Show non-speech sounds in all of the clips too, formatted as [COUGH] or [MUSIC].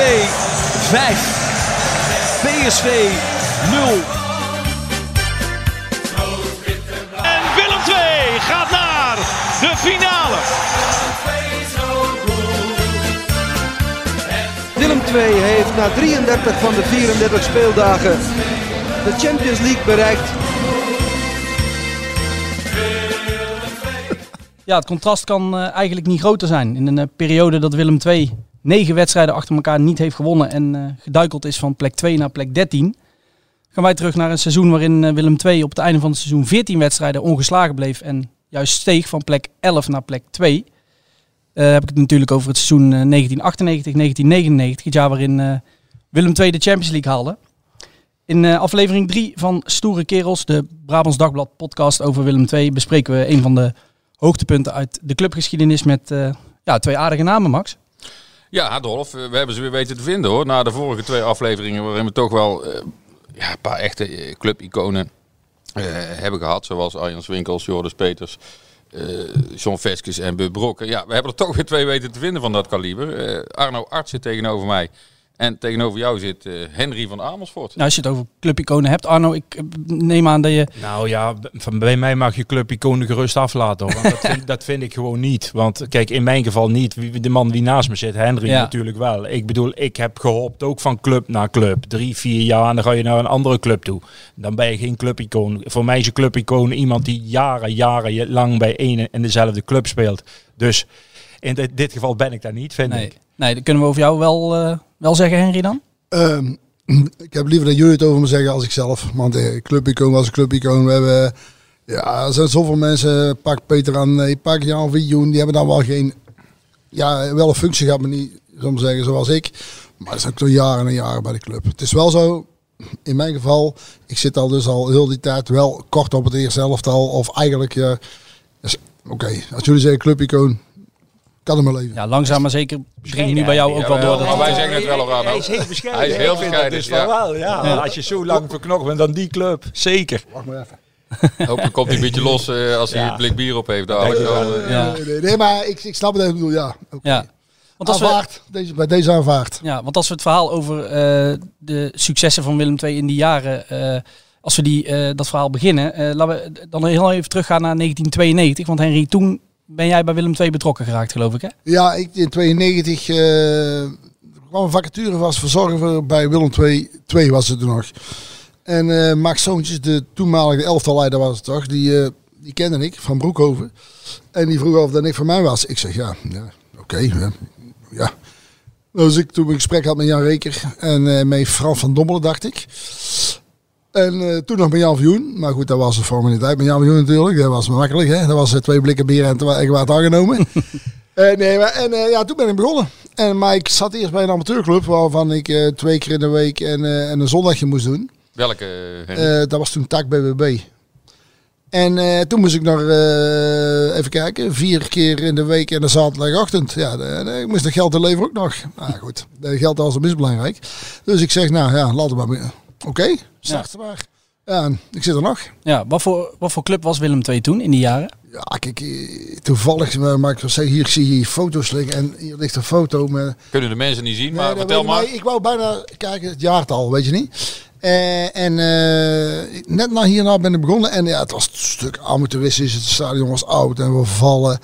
5. PSV 0. En Willem II gaat naar de finale. Willem II heeft na 33 van de 34 speeldagen de Champions League bereikt. Ja, het contrast kan eh, eigenlijk niet groter zijn. In een eh, periode dat Willem II negen wedstrijden achter elkaar niet heeft gewonnen en eh, geduikeld is van plek 2 naar plek 13, gaan wij terug naar een seizoen waarin eh, Willem II op het einde van het seizoen 14 wedstrijden ongeslagen bleef en juist steeg van plek 11 naar plek 2. Eh, heb ik het natuurlijk over het seizoen eh, 1998, 1999, het jaar waarin Willem II de Champions League haalde. In aflevering 3 van Stoere Kerels, de Brabants Dagblad podcast over Willem II, bespreken we een van de hoogtepunten uit de clubgeschiedenis met ja, twee aardige namen, Max. Ja, Dolf, we hebben ze weer weten te vinden hoor. Na de vorige twee afleveringen waarin we toch wel eh, ja, een paar echte eh, clubiconen eh, hebben gehad. Zoals Arjan Swinkels, Joris Peters, eh John Veskes en Bub Brokken. Ja, we hebben er toch weer twee weten te vinden van dat kaliber. Eh, Arno Arts zit tegenover mij. En tegenover jou zit eh, Henry van Amersfoort. Nou, als je het over clubiconen hebt, Arno, ik eh, neem aan dat je... Nou ja, van bij mij mag je club iconen gerust aflaten hoor. Want dat, [LAUGHS] vind, dat vind ik gewoon niet. Want kijk, in mijn geval niet. Wie- De man die naast me zit, Henry Ja. natuurlijk wel. Ik bedoel, ik heb gehoopt ook van club naar club. Drie, vier jaar en dan ga je naar een andere club toe. Dan ben je geen clubicoon. Voor mij is een clubicoon iemand die jaren, jaren lang bij één en dezelfde club speelt. Dus in dit, dit geval ben ik daar niet, vind Nee, ik. nee dat kunnen we over jou wel, eh, wel zeggen, Henry, dan? Ehm, [CLEARS THROAT] ik heb liever dat jullie het over me zeggen als ik zelf. Want eh, clubicoon was een clubicoon. We hebben, ja, er zijn zoveel mensen. Pak Peter aan, nee, pak Jan Vioen. Die hebben dan wel geen, ja, wel een functie gehad, maar niet, maar zeggen, zoals ik. Maar dat is ook door jaren en jaren bij de club. Het is wel zo, in mijn geval, ik zit al dus al heel die tijd wel kort op het eerste elftal. Of eigenlijk, ja, dus, oké, als jullie zeggen clubicoon, kan maar leven. Ja, langzaam maar zeker dringt nu bij jou ook wel door. maar Dat, wij zeggen het wel, Arno. Hij is heel bescheiden. Hij is heel bescheiden, dat Dus wel, ja. Als je zo lang verknocht bent dan die club, zeker. Wacht maar even. [LAUGHS] Hopelijk komt hij een beetje los eh, als hij Ja. een blik bier op heeft. dadelijk. Dankjewel. Dan, eh, ja. Nee, nee, nee, maar ik, ik snap het even. Ik bedoel, ja. oké. ja. Want als we. Deze, bij deze aanvaard. ja, want als we het verhaal over eh, de successen van Willem II in die jaren, eh, als we die, eh, dat verhaal beginnen, eh, laten we dan heel even teruggaan naar 1992. Want Henry, toen ben jij bij Willem II betrokken geraakt, geloof ik, hè? Ja, ik, in 92 eh, er kwam een vacature was verzorger bij Willem 2, 2 was het toen nog. En eh Max Zoontjes, de toenmalige elftalleider was het toch, die, eh, die kende ik van Broekhoven. En die vroeg of dat niks voor mij was. Ik zeg ja, ja oké. ja, ja. Dus ik toen een gesprek had met Jan Reker en eh, met Frans van Dommelen, dacht ik. En eh, toen nog met Jan Vioen. Maar goed, dat was een formaliteit met Jan Vioen natuurlijk. Dat was makkelijk, hè. Dat was eh, twee blikken bier en ik wat aangenomen. [LAUGHS] Eh, nee, maar en, eh, ja, toen ben ik begonnen. En, maar ik zat eerst bij een amateurclub waarvan ik eh, twee keer in de week en, eh, en een zondagje moest doen. welke? Eh, dat was toen tak BBB. En eh, toen moest ik nog, eh, even kijken, vier keer in de week en een zaterdagochtend. Ja, de, de- ik moest dat geld te leveren ook nog. Maar goed, dat geld was het belangrijk. Dus ik zeg, nou ja, laten we maar. Oké, start maar. Ja, en ik zit er nog. Ja, wat voor, wat voor club was Willem II toen in die jaren? Ja, kijk, eh, toevallig, maar ik wil zeggen, hier zie je hier foto's liggen en hier ligt een foto met... Kunnen de mensen niet zien, maar Nee, vertel ik- maar. nee, ik wou bijna kijken, het jaartal, weet je niet. Eh, en eh, net na hierna ben ik begonnen en ja, het was een stuk amateuristisch. Het stadion was oud en we vallen.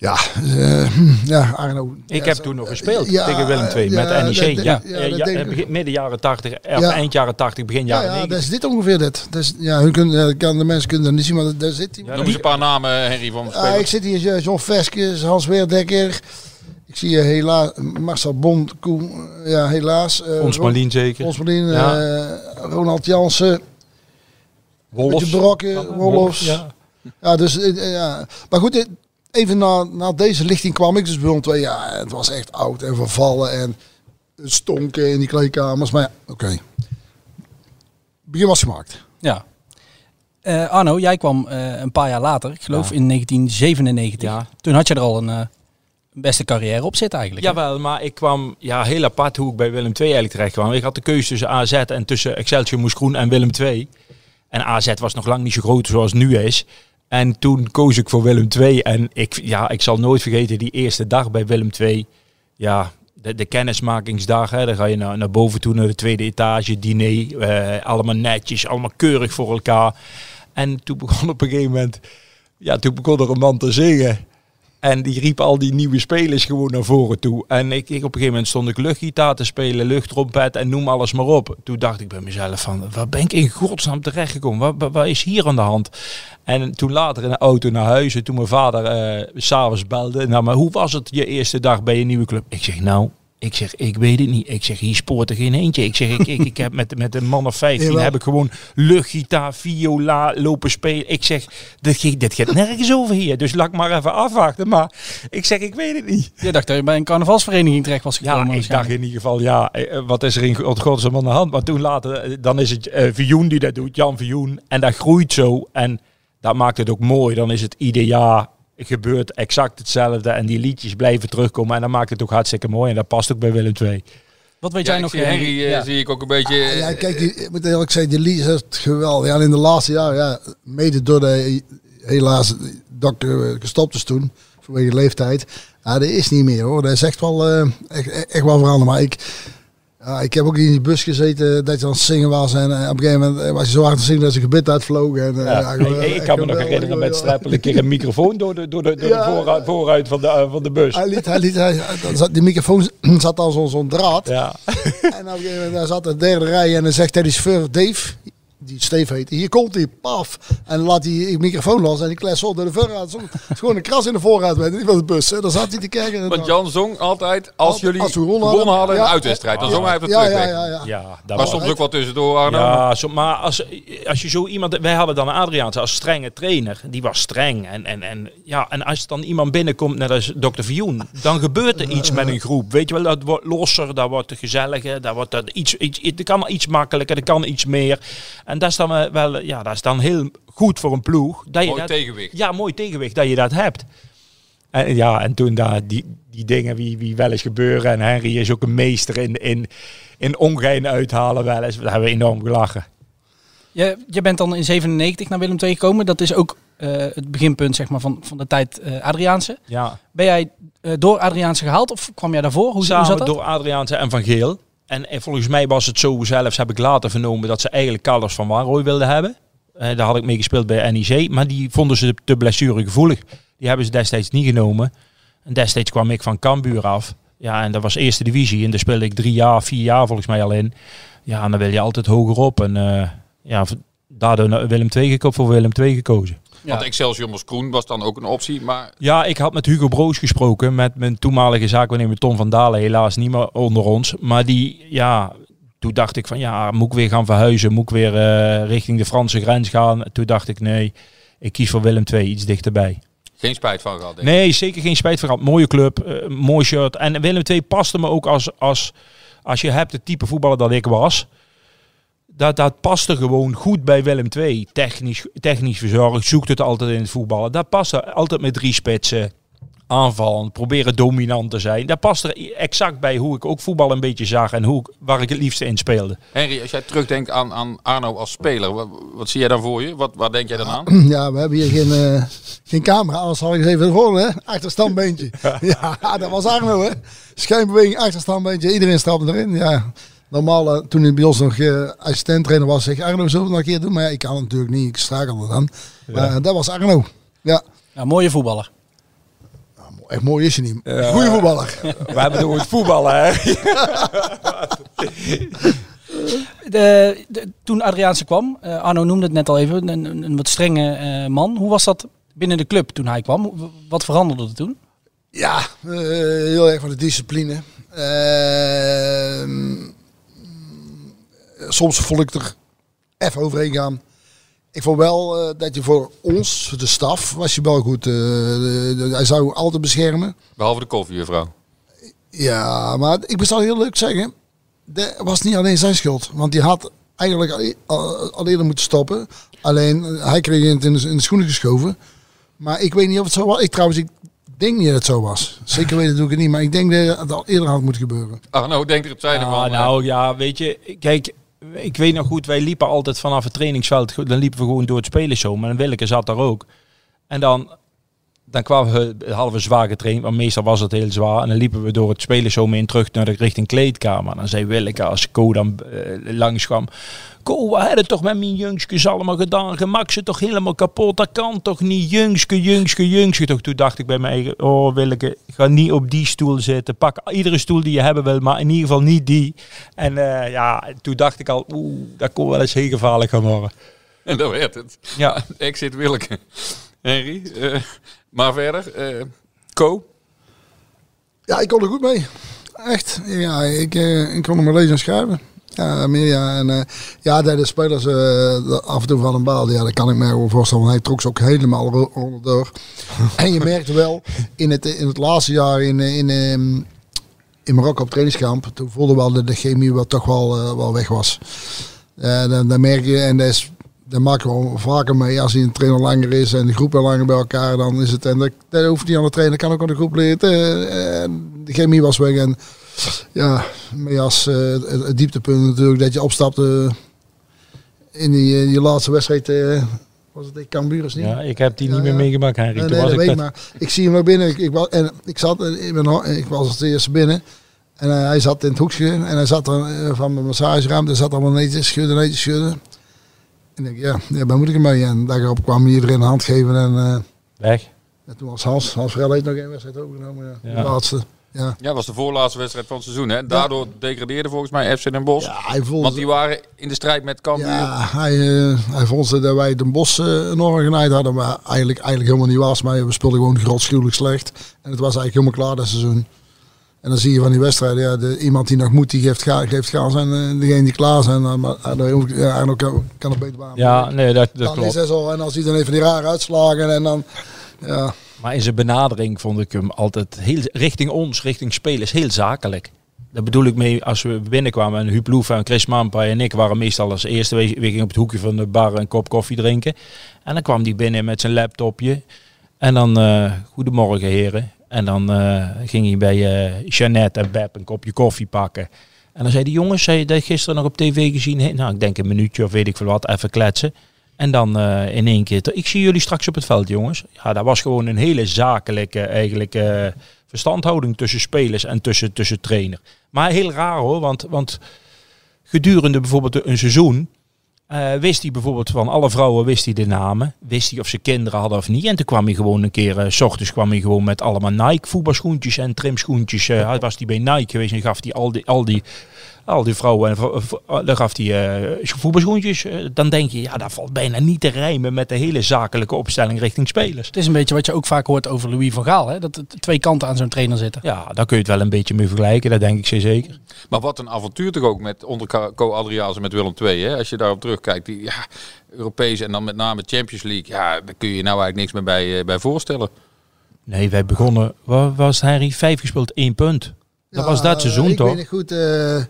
Ja, eh, hm, ja, Arno. Ik ja, heb zo- toen nog gespeeld ja, tegen Willem II ja, met NEC. ja, ja, Eh, ja, eh, begin- midden jaren 80, of Ja. eind jaren 80, begin Ja, jaren ja, 90. dat is dit ongeveer dit. Dat is, ja, hun kunnen, kan, de mensen kunnen dat niet zien, maar daar zit hij. Noem eens een paar namen, Henry, van Ah, spelers. ik zit hier, eh, John Veskes, Hans Weerdekker. Ik zie je helaas, Marcel Bond, Koen, eh, ja helaas. eh, Ons Marlien zeker. Ons Marlien, Ja. eh, Ronald Jansen, Wolfs. Brokken, Wolfs. Ja. Ja, dus eh, eh, ja. Maar goed, eh, even na, na deze lichting kwam ik dus bij ons twee. Ja, het was echt oud en vervallen en stonken in die kleedkamers. Maar ja, oké. Begin was gemaakt. Ja. Eh, Arno, jij kwam eh, een paar jaar later, ik geloof Ja. in 1997. Ja. Toen had je er al een eh, beste carrière op zitten eigenlijk. hè? Jawel, maar ik kwam ja, heel apart hoe ik bij Willem II eigenlijk terecht kwam. Ik had de keuze tussen AZ en tussen Excelsior Moeskroen en Willem II. En AZ was nog lang niet zo groot zoals het nu is. En toen koos ik voor Willem II. En ik, ja, ik zal nooit vergeten die eerste dag bij Willem II. Ja, de, kennismakingsdag. Hè, dan ga je naar, naar boven toe, naar de tweede etage, diner. eh, allemaal netjes, allemaal keurig voor elkaar. En toen begon op een gegeven moment... Ja, toen begon er een man te zingen. En die riep al die nieuwe spelers gewoon naar voren toe. En ik, ik op een gegeven moment stond ik luchtgitaar te spelen, luchttrompet en noem alles maar op. Toen dacht ik bij mezelf van, waar ben ik in godsnaam terechtgekomen? Wat, wat, is hier aan de hand? En toen later in de auto naar huis, en toen mijn vader eh, s'avonds belde. Nou, maar hoe was het je eerste dag bij je nieuwe club? Ik zeg, nou, ik zeg, ik weet het niet. Ik zeg, hier spoort er geen eentje. Ik zeg, ik, ik, ik heb met, met een man of 15 Jawel. heb ik gewoon luchtgitaar, viola lopen spelen. Ik zeg, dit, dit gaat nergens over hier. Dus laat ik maar even afwachten. Maar ik zeg, ik weet het niet. Je dacht dat je bij een carnavalsvereniging terecht was gekomen. Ja, ik dacht in ieder geval, ja, eh, wat is er in God- godsnaam aan de hand? Maar toen later, eh, dan is het eh Vioen die dat doet, Jan Vioen. En dat groeit zo. En dat maakt het ook mooi. Dan is het ieder jaar gebeurt exact hetzelfde. En die liedjes blijven terugkomen. En dat maakt het ook hartstikke mooi. En dat past ook bij Willem II. Wat weet Ja, jij nog? zie eh, Henry eh, ja. zie ik ook een beetje... eh, Ja, kijk, die, ik moet eerlijk zeggen, die lied is geweldig. Ja, en in de laatste jaren, ja, mede door de, helaas, dokter eh, gestopt is toen, vanwege de leeftijd. Ja, dat is niet meer hoor. Dat is echt wel, eh, echt, echt wel veranderd. Maar ik, ja, ik heb ook in die bus gezeten dat je aan het zingen was. En eh, op een gegeven moment eh, was je zo hard aan het zingen dat ze gebit uitvloog. En, eh, Ja, ja, ik, ik kan me nog herinneren met. Streppel een keer een microfoon door de, door de, door de vooruit, vooruit van, de, van de bus. Hij liet, hij liet, hij, zat, die microfoon [CLEARS THROAT] zat al zo'n zo'n draad. Ja. En op een gegeven moment daar zat de derde rij en dan zegt hij die chauffeur Dave, die Steve heet, hier komt hij, paf. En laat hij die microfoon los en die kles op door de voorraad. Zo, is gewoon een kras in de voorraad met niet van de bus. Hè. Dan zat hij te kijken. En Want Jan zong altijd, als jullie als we gewonnen gewonnen hadden, hadden, een ja. uitwedstrijd. Dan zong hij op de ja, ja, terugweg. ja, ja. ja, dat Maar was soms ook wel tussendoor, Arno. Ja, zo, maar als, als je zo iemand... Wij hadden dan Adriaanse als strenge trainer. Die was streng. En, en, en, ja, en als dan iemand binnenkomt, net als dokter Vioen, dan gebeurt er iets met een groep. Weet je wel, dat wordt losser, dat wordt gezelliger, dat wordt dat iets, iets, het kan iets makkelijker, er kan iets meer. En dat is dan eh, wel, ja, dat is dan heel goed voor een ploeg. Dat je Mooi dat, tegenwicht. Ja, mooi tegenwicht dat je dat hebt. En ja, en toen daar die, die dingen wie, wie wel eens gebeuren. En Henry is ook een meester in, in, in ongein uithalen wel eens. Daar hebben we enorm gelachen. Je, je bent dan in 97 naar Willem II gekomen. Dat is ook eh, het beginpunt zeg maar, van, van de tijd eh Adriaanse. Ja, Ben jij door Adriaanse gehaald of kwam jij daarvoor? Hoe, hoe samen zat dat? door Adriaanse en Van Geel. En, en volgens mij was het zo zelfs, heb ik later vernomen, dat ze eigenlijk Carlos van Wanrooy wilden hebben. Eh, daar had ik mee gespeeld bij NEC, maar die vonden ze te blessuregevoelig. Die hebben ze destijds niet genomen. En destijds kwam ik van Cambuur af. Ja, en dat was eerste divisie. En daar speelde ik drie jaar, vier jaar volgens mij al in. Ja, en dan wil je altijd hoger op. En eh, ja, daardoor Willem II gekozen, voor Willem II gekozen. Want Excelsior Moskroen was dan ook een optie. Maar Ja, ik had met Hugo Broos gesproken, met mijn toenmalige zaakwaarnemer Tom van Dalen, helaas niet meer onder ons. Maar die, ja, toen dacht ik van ja, moet ik weer gaan verhuizen, moet ik weer eh, richting de Franse grens gaan. Toen dacht ik nee, ik kies voor Willem II, iets dichterbij. geen spijt van gehad. Nee, zeker geen spijt van gehad. Mooie club, eh, mooi shirt. En Willem II paste me ook als, als, als je hebt het type voetballer dat ik was. Dat, dat paste gewoon goed bij Willem II. Technisch, technisch verzorgd, zoekt het altijd in het voetballen. Dat paste altijd met drie spitsen. Aanvallen, proberen dominant te zijn. Dat past er exact bij hoe ik ook voetbal een beetje zag en hoe ik, waar ik het liefste in speelde. Henry, als jij terugdenkt aan, aan Arno als speler, wat, wat zie jij dan voor je? Wat, waar denk jij dan aan? [CLEARS THROAT] Ja, we hebben hier geen, eh, geen camera, anders zal ik eens even voor, hè? Achterstandbeentje. [LAUGHS] ja, dat was Arno, hè? Schijnbeweging, achterstandbeentje, iedereen stapte erin. Ja, normaal, eh, toen hij bij ons nog eh assistent-trainer was, zeg Arno, zullen we het nog een keer doen? Maar ja, ik kan het natuurlijk niet, ik strakelde dan. Maar eh, dat was Arno. Ja, Ja, mooie voetballer. echt mooi is hij niet. Goeie voetballer. [LAUGHS] We hebben het voetballen, hè? [LAUGHS] De, de- toen Adriaanse kwam, eh, Arno noemde het net al even, een, een, een wat strenge eh, man. Hoe was dat binnen de club toen hij kwam? Wat veranderde er toen? Ja, heel erg van de discipline. Ehm, soms vond ik er even overheen gaan. Ik vond wel eh, dat je voor ons, de staf, was je wel goed. eh, hij zou altijd beschermen. Behalve de koffie, juffrouw. Ja, maar ik zal heel leuk zeggen. Dat was niet alleen zijn schuld. Want die had eigenlijk al, al, al eerder moeten stoppen. Alleen eh, hij kreeg het in de, in de schoenen geschoven. Maar ik weet niet of het zo was. Ik trouwens, ik denk niet dat het zo was. Zeker weten doe ik het niet. Maar ik denk dat het al eerder had moeten gebeuren. Arno, denk er het van. eh, nou ja, weet je, kijk, ik weet nog goed, wij liepen altijd vanaf het trainingsveld, dan liepen we gewoon door het spelerszoom. En Willeke zat daar ook. En dan, dan kwamen we, we zwaar getraind, want meestal was het heel zwaar. En dan liepen we door het spelerszoom in terug naar de richting kleedkamer. En dan zei Willeke, als Co dan eh, langs kwam, Co, wat heb je toch met mijn jongskes allemaal gedaan? Gemak ze toch helemaal kapot? Dat kan toch niet? Jongske, jongske, jongske. Toch, toen dacht ik bij mij, eigen, oh Willeke, ga niet op die stoel zitten. Pak iedere stoel die je hebben wil, maar in ieder geval niet die. En eh, ja, toen dacht ik al, oeh, dat kon wel eens heel gevaarlijk gaan worden. En [LAUGHS] dat werd het. Ja, Exit Willeke. Henry, eh, maar verder. eh Co. Ja, ik kon er goed mee. Echt. Ja, ik, eh, ik kon er maar lezen en schrijven. Ja, meer ja. En eh, ja, de spelers eh, af en toe van een baal, ja, dat kan ik me wel voorstellen. Want hij trok ze ook helemaal onderdoor. [LAUGHS] en je merkte wel, in het, in het laatste jaar in, eh, in, ehm, in Marokko op trainingskamp, toen voelde wel dat de chemie wel toch wel, eh, wel weg was. Eh, dan, dan merk je, en dat, is, dat maken we wel vaker mee, als die een trainer langer is en de groep wel langer bij elkaar, dan is het, en dat, dat hoeft niet aan de trainer, kan ook aan de groep leren. Eh, eh, de chemie was weg en ja, mee als eh, het, het dieptepunt natuurlijk dat je opstapte in die, eh, die laatste wedstrijd, was het in Cambuur niet? ja ik heb die Ja, niet meer ja. meegemaakt, Henry. Nee, nee, was ik ik, dat- maar ik zie hem nog binnen. Ik, ik, was, en ik, zat, in mijn, ho- ik was als eerste binnen. En hij zat in het hoekje. En hij zat er van mijn massageruimte. Zat allemaal netjes schudden, netjes schudden. En ik denk, ja, ja, waar moet ik ermee? En daarop kwam iedereen een hand geven. En, eh, Weg. en toen was Hans, Hans Vrel heeft nog één wedstrijd overgenomen. Ja. Ja. De laatste. Ja. Ja, dat was de voorlaatste wedstrijd van het seizoen. Hè? Daardoor degradeerde volgens mij FC Den Bosch. ja, hij voelde... Want die waren in de strijd met Cambuur. Ja, hij, eh, hij vond ze dat wij Den Bos eh, enorm genaaid hadden, maar eigenlijk, eigenlijk helemaal niet was. Maar we speelden gewoon grotschuwelijk slecht. En het was eigenlijk helemaal klaar dat seizoen. En dan zie je van die wedstrijden, ja, de, iemand die nog moet, die geeft, ga, geeft gas. En eh, degene die klaar zijn, dan, maar, Arno, ja, Arno kan, kan er beter bij. Ja, nee, dat, dat dan klopt. is dat zo. En als hij dan even die rare uitslagen en dan... Ja, Maar in zijn benadering vond ik hem altijd heel, richting ons, richting spelers, heel zakelijk. Daar bedoel ik mee, als we binnenkwamen en Huub Loef en Chris Mampa en ik waren meestal als eerste. We we gingen op het hoekje van de bar een kop koffie drinken. En dan kwam die binnen met zijn laptopje. En dan, eh, goedemorgen heren. En dan eh, ging hij bij eh Jeannette en Beb een kopje koffie pakken. En dan zei die jongens, zei dat gisteren nog op tv gezien? Nou, ik denk een minuutje of weet ik veel wat, even kletsen. En dan eh, in één keer, ik zie jullie straks op het veld, jongens. Ja, dat was gewoon een hele zakelijke eigenlijk verstandhouding tussen spelers en tussen, tussen trainer. Maar heel raar hoor, want, want gedurende bijvoorbeeld een seizoen eh, wist hij bijvoorbeeld van alle vrouwen wist hij de namen, wist hij of ze kinderen hadden of niet. En toen kwam hij gewoon een keer, eh, s ochtends kwam hij gewoon met allemaal Nike voetbalschoentjes en trimschoentjes. hij was hij bij Nike geweest en gaf hij al die, al die, al die vrouwen, en v- v- dan gaf hij eh, voetbalschoentjes. Eh, dan denk je, ja, dat valt bijna niet te rijmen met de hele zakelijke opstelling richting spelers. Het is een beetje wat je ook vaak hoort over Louis van Gaal. Hè? Dat er twee kanten aan zo'n trainer zitten. Ja, daar kun je het wel een beetje mee vergelijken, dat denk ik zeer zeker. Maar wat een avontuur toch ook met onder Co Adriaanse met Willem II. Hè? Als je daarop terugkijkt, die ja, Europees en dan met name Champions League. Ja, daar kun je je nou eigenlijk niks meer bij, eh, bij voorstellen. Nee, wij begonnen, wat was het, Harry? Vijf gespeeld, één punt. Dat Ja, was dat seizoen ik toch? weet niet goed. eh,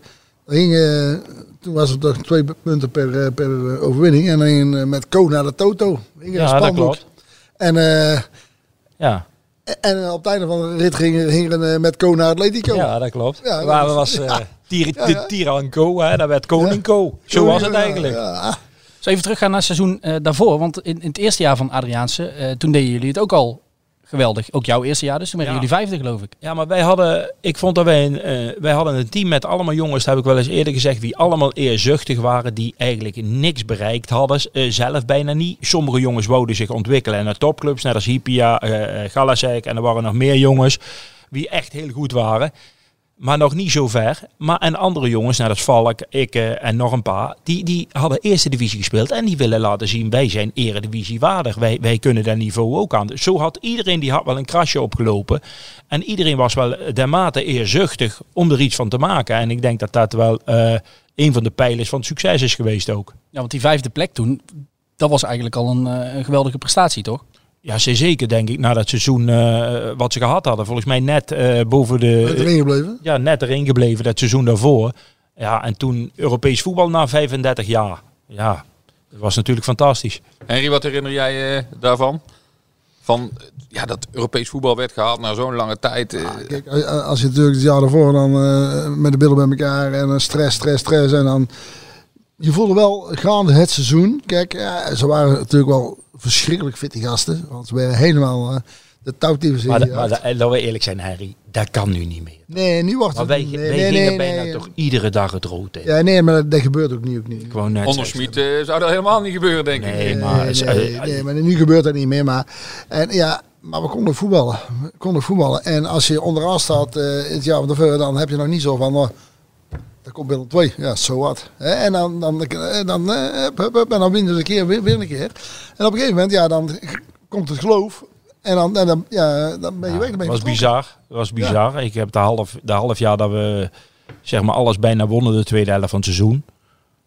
eh, toen was het toch twee punten per, eh, per eh, overwinning. En dan ging, met Co naar de Toto. Een Ja, dat klopt. En, eh, Ja. en op het einde van de rit ging, ging er met Co naar Atletico. ja, dat klopt. Ja, Waar dat was eh. Tier, Ja, ja. Tiran Co, hè? dat werd Koning Ja. Co. Zo was het eigenlijk. Ja, even teruggaan naar het seizoen eh, daarvoor. Want in, in het eerste jaar van Adriaanse, eh, toen deden jullie het ook al geweldig. Ook jouw eerste jaar, dus toen werden Ja. jullie vijfde geloof ik. Ja, maar wij hadden, ik vond dat wij een, eh, wij hadden een team met allemaal jongens, dat heb ik wel eens eerder gezegd, die allemaal eerzuchtig waren, die eigenlijk niks bereikt hadden, eh, zelf bijna niet. Sommige jongens wouden zich ontwikkelen naar topclubs, net als Hippia, eh Galasek en er waren nog meer jongens, die echt heel goed waren. Maar nog niet zo ver. Maar en andere jongens, net als Valk, ik en nog een paar, die, die hadden eerste divisie gespeeld. En die willen laten zien, wij zijn eredivisie waardig. Wij, wij kunnen dat niveau ook aan. Zo had iedereen, die had wel een krasje opgelopen. En iedereen was wel dermate eerzuchtig om er iets van te maken. En ik denk dat dat wel eh, een van de pijlers van succes is geweest ook. Ja, want die vijfde plek toen, dat was eigenlijk al een, eh, een geweldige prestatie, toch? Ja, zeker denk ik, na dat seizoen eh, wat ze gehad hadden. Volgens mij net eh, boven de... erin gebleven. Ja, net erin gebleven dat seizoen daarvoor. Ja, en toen Europees voetbal na 35 jaar. Ja, dat was natuurlijk fantastisch. Henry, wat herinner jij eh, daarvan? Van ja, dat Europees voetbal werd gehaald na zo'n lange tijd. Kijk, als je natuurlijk het jaar daarvoor dan eh, met de billen bij elkaar en stress, stress, stress en dan... Je voelde wel gaande het seizoen. Kijk, ja, ze waren natuurlijk wel verschrikkelijk fitte gasten. Want ze werden helemaal eh, de touwtypes Maar, da- maar da- eh, laten we eerlijk zijn, Harry, dat kan nu niet meer. Nee, nu wordt Maar het... wij, nee, wij nee, gingen nee, bijna nee. toch iedere dag het rood in. Ja, nee, maar dat, dat gebeurt ook niet. Ook niet. Gewoon net onder eh, zou dat helemaal niet gebeuren, denk ik. Nee, maar... nee, eh, nee, nee, maar nu gebeurt dat niet meer. Maar, en, ja, maar we konden voetballen. We konden voetballen. En als je onderaan staat eh, in het jaar van tevoren, dan heb je nog niet zo van... Daar komt Willem 2. Ja, zo wat. En dan, dan, eh, dan, eh, hup, hup, en dan winnen ze een keer, weer, weer een keer. En op een gegeven moment, ja, dan komt het geloof. En dan, en dan, ja, dan ben je weg. Dan ben je was bizar. Was bizar. Ik heb de half, de half jaar dat we zeg maar alles bijna wonnen, de tweede helft van het seizoen.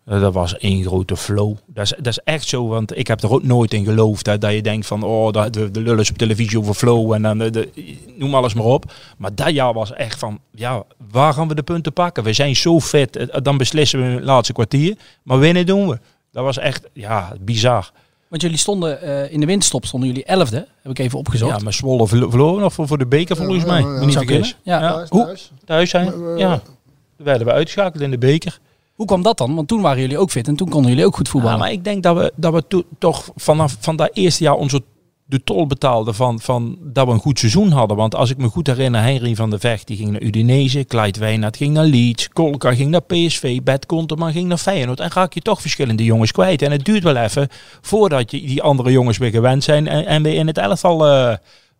Eh, dat was één grote flow. Dat is, dat is echt zo, want ik heb er ook nooit in geloofd. Hè, dat je denkt van, oh, dat, de, de lullen op televisie over flow en dan, de, de- noem alles maar op. Maar dat jaar was echt van, ja, waar gaan we de punten pakken? We zijn zo fit, eh, dan beslissen we in het laatste kwartier. Maar winnen doen we. Dat was echt, ja, bizar. Want jullie stonden eh, in de winterstop, stonden jullie elfde, heb ik even opgezocht. Ja, maar Zwolle verlo- verloren nog voor, voor de beker volgens ja, mij. ja, Moet niet. Ja. Thuis, Hoe, thuis. Thuis zijn? Eh, ja. Toen werden we uitgeschakeld in de beker. Hoe kwam dat dan? Want toen waren jullie ook fit en toen konden jullie ook goed voetballen. Ja, maar ik denk dat we, dat we to- toch vanaf van dat eerste jaar onze de tol betaalden van, van dat we een goed seizoen hadden. Want als ik me goed herinner, Henry van der Vecht die ging naar Udinese, Clyde Wijnald ging naar Leeds, Kolka ging naar PSV, Bert Konterman ging naar Feyenoord. En raak je toch verschillende jongens kwijt. En het duurt wel even voordat je die andere jongens weer gewend zijn en, en weer in het elftal eh,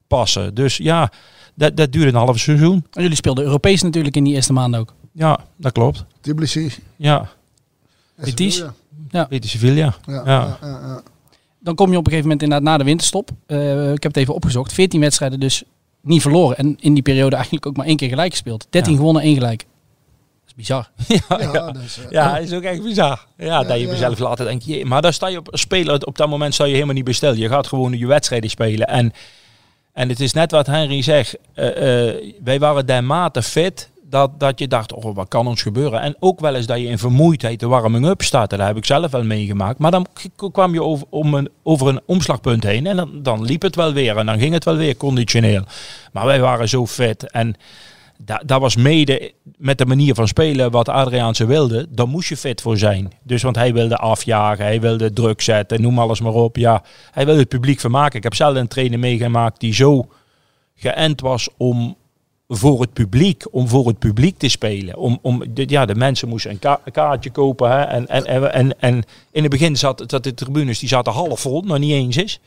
passen. Dus ja, dat, dat duurde een half seizoen. En jullie speelden Europees natuurlijk in die eerste maanden ook. Ja, dat klopt. Tbilisi. Ja, Betis. Ja, Betis Sevilla. ja, Ja. ja, ja, ja. Dan kom je op een gegeven moment inderdaad na de winterstop. Eh, ik heb het even opgezocht. 14 wedstrijden dus niet verloren. En in die periode eigenlijk ook maar één keer gelijk gespeeld. 13 Ja. gewonnen, één gelijk. Dat is bizar. [LAUGHS] Ja, Ja, ja. dus, eh, Ja, is ook echt bizar. Ja, dat je ja. mezelf later denkt, je, maar daar sta je op spelen. Op dat moment sta je helemaal niet besteld. Je gaat gewoon je wedstrijden spelen. En, en het is net wat Henry zegt. eh, eh, wij waren dermate fit dat, dat je dacht, oh, wat kan ons gebeuren? En ook wel eens dat je in vermoeidheid de warming-up staat. Dat heb ik zelf wel meegemaakt. Maar dan kwam je over, om een, over een omslagpunt heen. En dan, dan liep het wel weer. En dan ging het wel weer conditioneel. Maar wij waren zo fit. En dat, dat was mede met de manier van spelen wat Adriaanse wilde. Daar moest je fit voor zijn. Dus want hij wilde afjagen, hij wilde druk zetten, noem alles maar op. Ja, hij wilde het publiek vermaken. Ik heb zelf een trainer meegemaakt die zo geënt was om voor het publiek, om voor het publiek te spelen. Om, om, de, ja, de mensen moesten een, ka- een kaartje kopen. Hè, en, en, en, en, en in het begin zat, zat de tribunes die zaten half vol, nog niet eens is.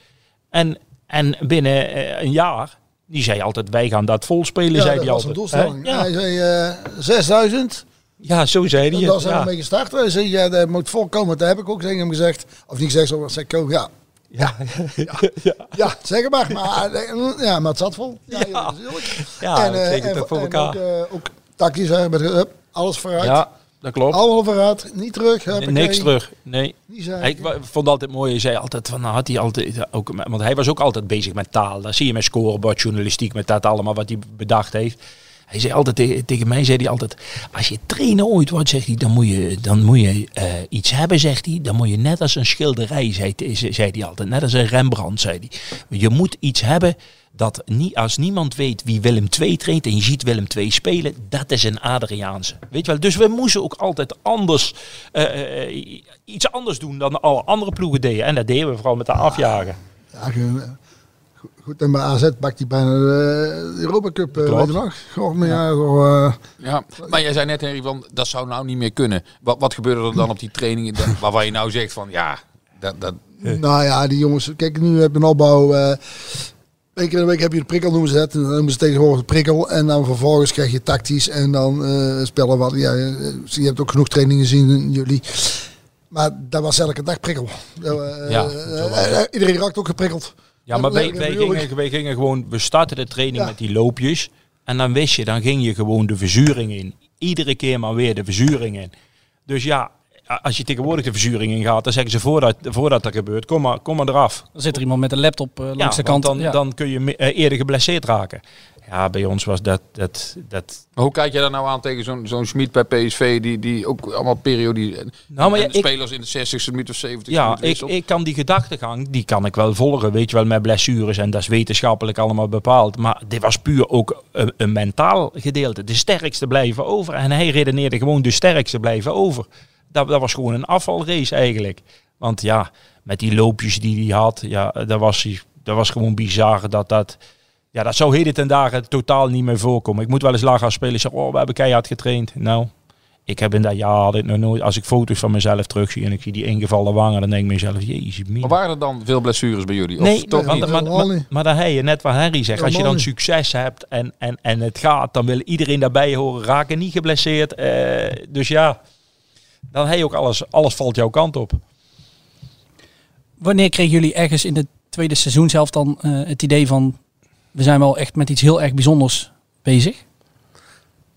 En, en binnen eh, een jaar, die zei altijd, wij gaan dat vol spelen, Ja, zei dat hij was een altijd. doelstelling. Ja. Hij zei eh 6000. Ja, zo zei hij En het. daar zijn we Ja. mee gestart. Hij zei, ja, dat moet volkomen. Dat heb ik ook tegen hem gezegd. Of niet gezegd, ik ook, ja. Ja. Ja, zeg het maar. maar eh, ja, maar het zat vol. Ja, Ja. natuurlijk. Ja, en, eh, voor en elkaar. Ook, eh, ook met, hup, alles vooruit. Ja, dat klopt. Allemaal vooruit. Niet terug. Niks terug. Nee. Ik vond altijd mooi, hij zei altijd van, nou had hij altijd, ook, want hij was ook altijd bezig met taal. Dat zie je met scorebord, journalistiek, met dat allemaal wat hij bedacht heeft. Hij zei altijd tegen, mij, zei hij altijd, als je trainer ooit wordt, zegt hij, dan moet je, dan moet je eh, iets hebben, zegt hij. Dan moet je net als een schilderij, zei, zei hij altijd, net als een Rembrandt, zei hij. Je moet iets hebben dat niet, als niemand weet wie Willem II traint en je ziet Willem II spelen, dat is een Adriaanse. Weet je wel? Dus we moesten ook altijd anders, eh, eh, iets anders doen dan alle andere ploegen deden. En dat deden we vooral met de afjagen. Ja, goed- en bij AZ pakt hij bijna de Europa Cup, eh, weet je nog? Goh, maar ja, goh, eh, Ja, maar jij zei net, Henry, van dat zou nou niet meer kunnen. Wat, wat gebeurde er dan op die trainingen [LAUGHS] waarvan je nou zegt van ja, dat, dat, Nou ja, die jongens, kijk, nu heb je een opbouw. Één keer in de week heb je de prikkel, noemen ze. En dan noemen ze tegenwoordig de prikkel. En dan vervolgens krijg je tactisch en dan eh, spellen wat. Ja, je hebt ook genoeg trainingen gezien, jullie. Maar dat was elke dag prikkel. Ja, iedereen raakt ook geprikkeld. Ja, maar wij, gingen, wij gingen gewoon, we starten de training Ja. met die loopjes. En dan wist je, dan ging je gewoon de verzuring in. Iedere keer maar weer de verzuring in. Dus ja, als je tegenwoordig de verzuring in gaat, dan zeggen ze voordat, voordat dat gebeurt, kom maar, kom maar eraf. Dan zit er iemand met een laptop eh, langs Ja, de kant. dan, ja. dan kun je me- eh, eerder geblesseerd raken. Ja, bij ons was dat, dat, dat Maar hoe kijk je daar nou aan tegen zo'n zo'n Schmid bij PSV, die, die ook allemaal periode... Nou, maar ja, en ik- spelers in de 60ste minuut of 70ste Ja, ik, ik kan die gedachtegang, die kan ik wel volgen, weet je wel, met blessures en dat is wetenschappelijk allemaal bepaald. Maar dit was puur ook een, een mentaal gedeelte. De sterkste blijven over. En hij redeneerde gewoon de sterkste blijven over. Dat, dat was gewoon een afvalrace eigenlijk. Want ja, met die loopjes die hij had, ja, dat was, hij- dat was gewoon bizar dat dat... Ja, dat zou heden ten dagen totaal niet meer voorkomen. Ik moet wel eens laag gaan spelen en zeggen, oh, we hebben keihard getraind. Nou, ik heb in dat jaar ik nog nooit, als ik foto's van mezelf terugzie en ik zie die ingevallen wangen, dan denk ik mezelf, jezus Maar waren er dan veel blessures bij jullie? Of Nee, toch maar, niet? maar, Helemaal maar, niet. maar dan heb je net wat Harry zegt, als je dan succes hebt en, en, en het gaat, dan wil iedereen daarbij horen, raken niet geblesseerd. eh, dus ja, dan heb je ook alles, alles valt jouw kant op. Wanneer kregen jullie ergens in de tweede seizoen zelf dan eh, het idee van... we zijn wel echt met iets heel erg bijzonders bezig?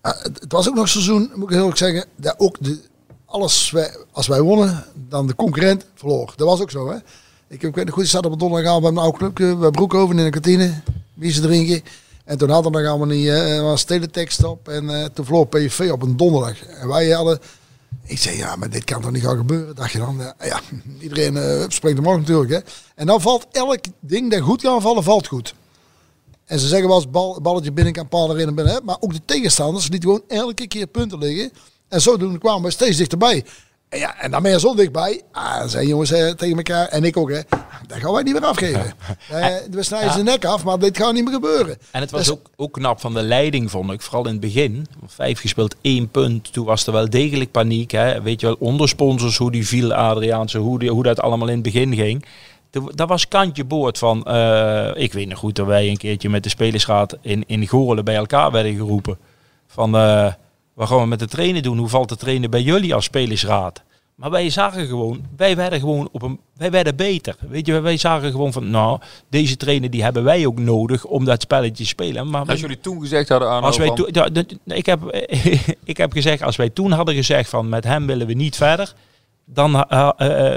Ah, het, was ook nog een seizoen, moet ik heel erg zeggen, dat ook de, alles, als wij wonnen, dan de concurrent verloor. Dat was ook zo, hè. Ik, ik weet nog goed, ik zat op een donderdagavond bij mijn oude clubje, bij Broekhoven in de kantine, biertje drinken. En toen hadden we nog allemaal niet, eh, er was teletext op en eh, toen verloor PSV op een donderdag. En wij hadden, ik zei, ja, maar dit kan toch niet gaan gebeuren, dacht je dan. Ja, [LAUGHS] iedereen eh springt er morgen natuurlijk, hè. En dan valt elk ding dat goed kan vallen, valt goed. En ze zeggen wel eens bal, balletje binnen kan paal erin en binnen. Hè? Maar ook de tegenstanders lieten gewoon elke keer punten liggen. En zodoende kwamen we steeds dichterbij. En, ja, en dan ben je zo dichtbij. Ah, zijn jongens eh, tegen elkaar, en ik ook, hè. Dat gaan wij niet meer afgeven. [LAUGHS] Eh, we snijden zijn nek af, maar dit gaat niet meer gebeuren. En het was Dus- ook, ook knap van de leiding, vond ik. Vooral in het begin. Vijf gespeeld, één punt. Toen was er wel degelijk paniek. Hè. Weet je wel, onder sponsors, hoe die viel, Adriaanse, hoe, die, hoe dat allemaal in het begin ging. Dat was kantje boord van... eh, ik weet nog goed dat wij een keertje met de spelersraad in, in Goorlen bij elkaar werden geroepen. Van, eh, wat gaan we met de trainen doen? Hoe valt de trainen bij jullie als spelersraad? Maar wij zagen gewoon, wij werden gewoon op een, wij werden beter. Weet je, wij zagen gewoon van, nou, deze trainer die hebben wij ook nodig om dat spelletje te spelen. Maar Als jullie toen gezegd hadden aan als wij toen, ja, ik, heb, [LAUGHS] ik heb gezegd, als wij toen hadden gezegd van met hem willen we niet verder, dan, eh,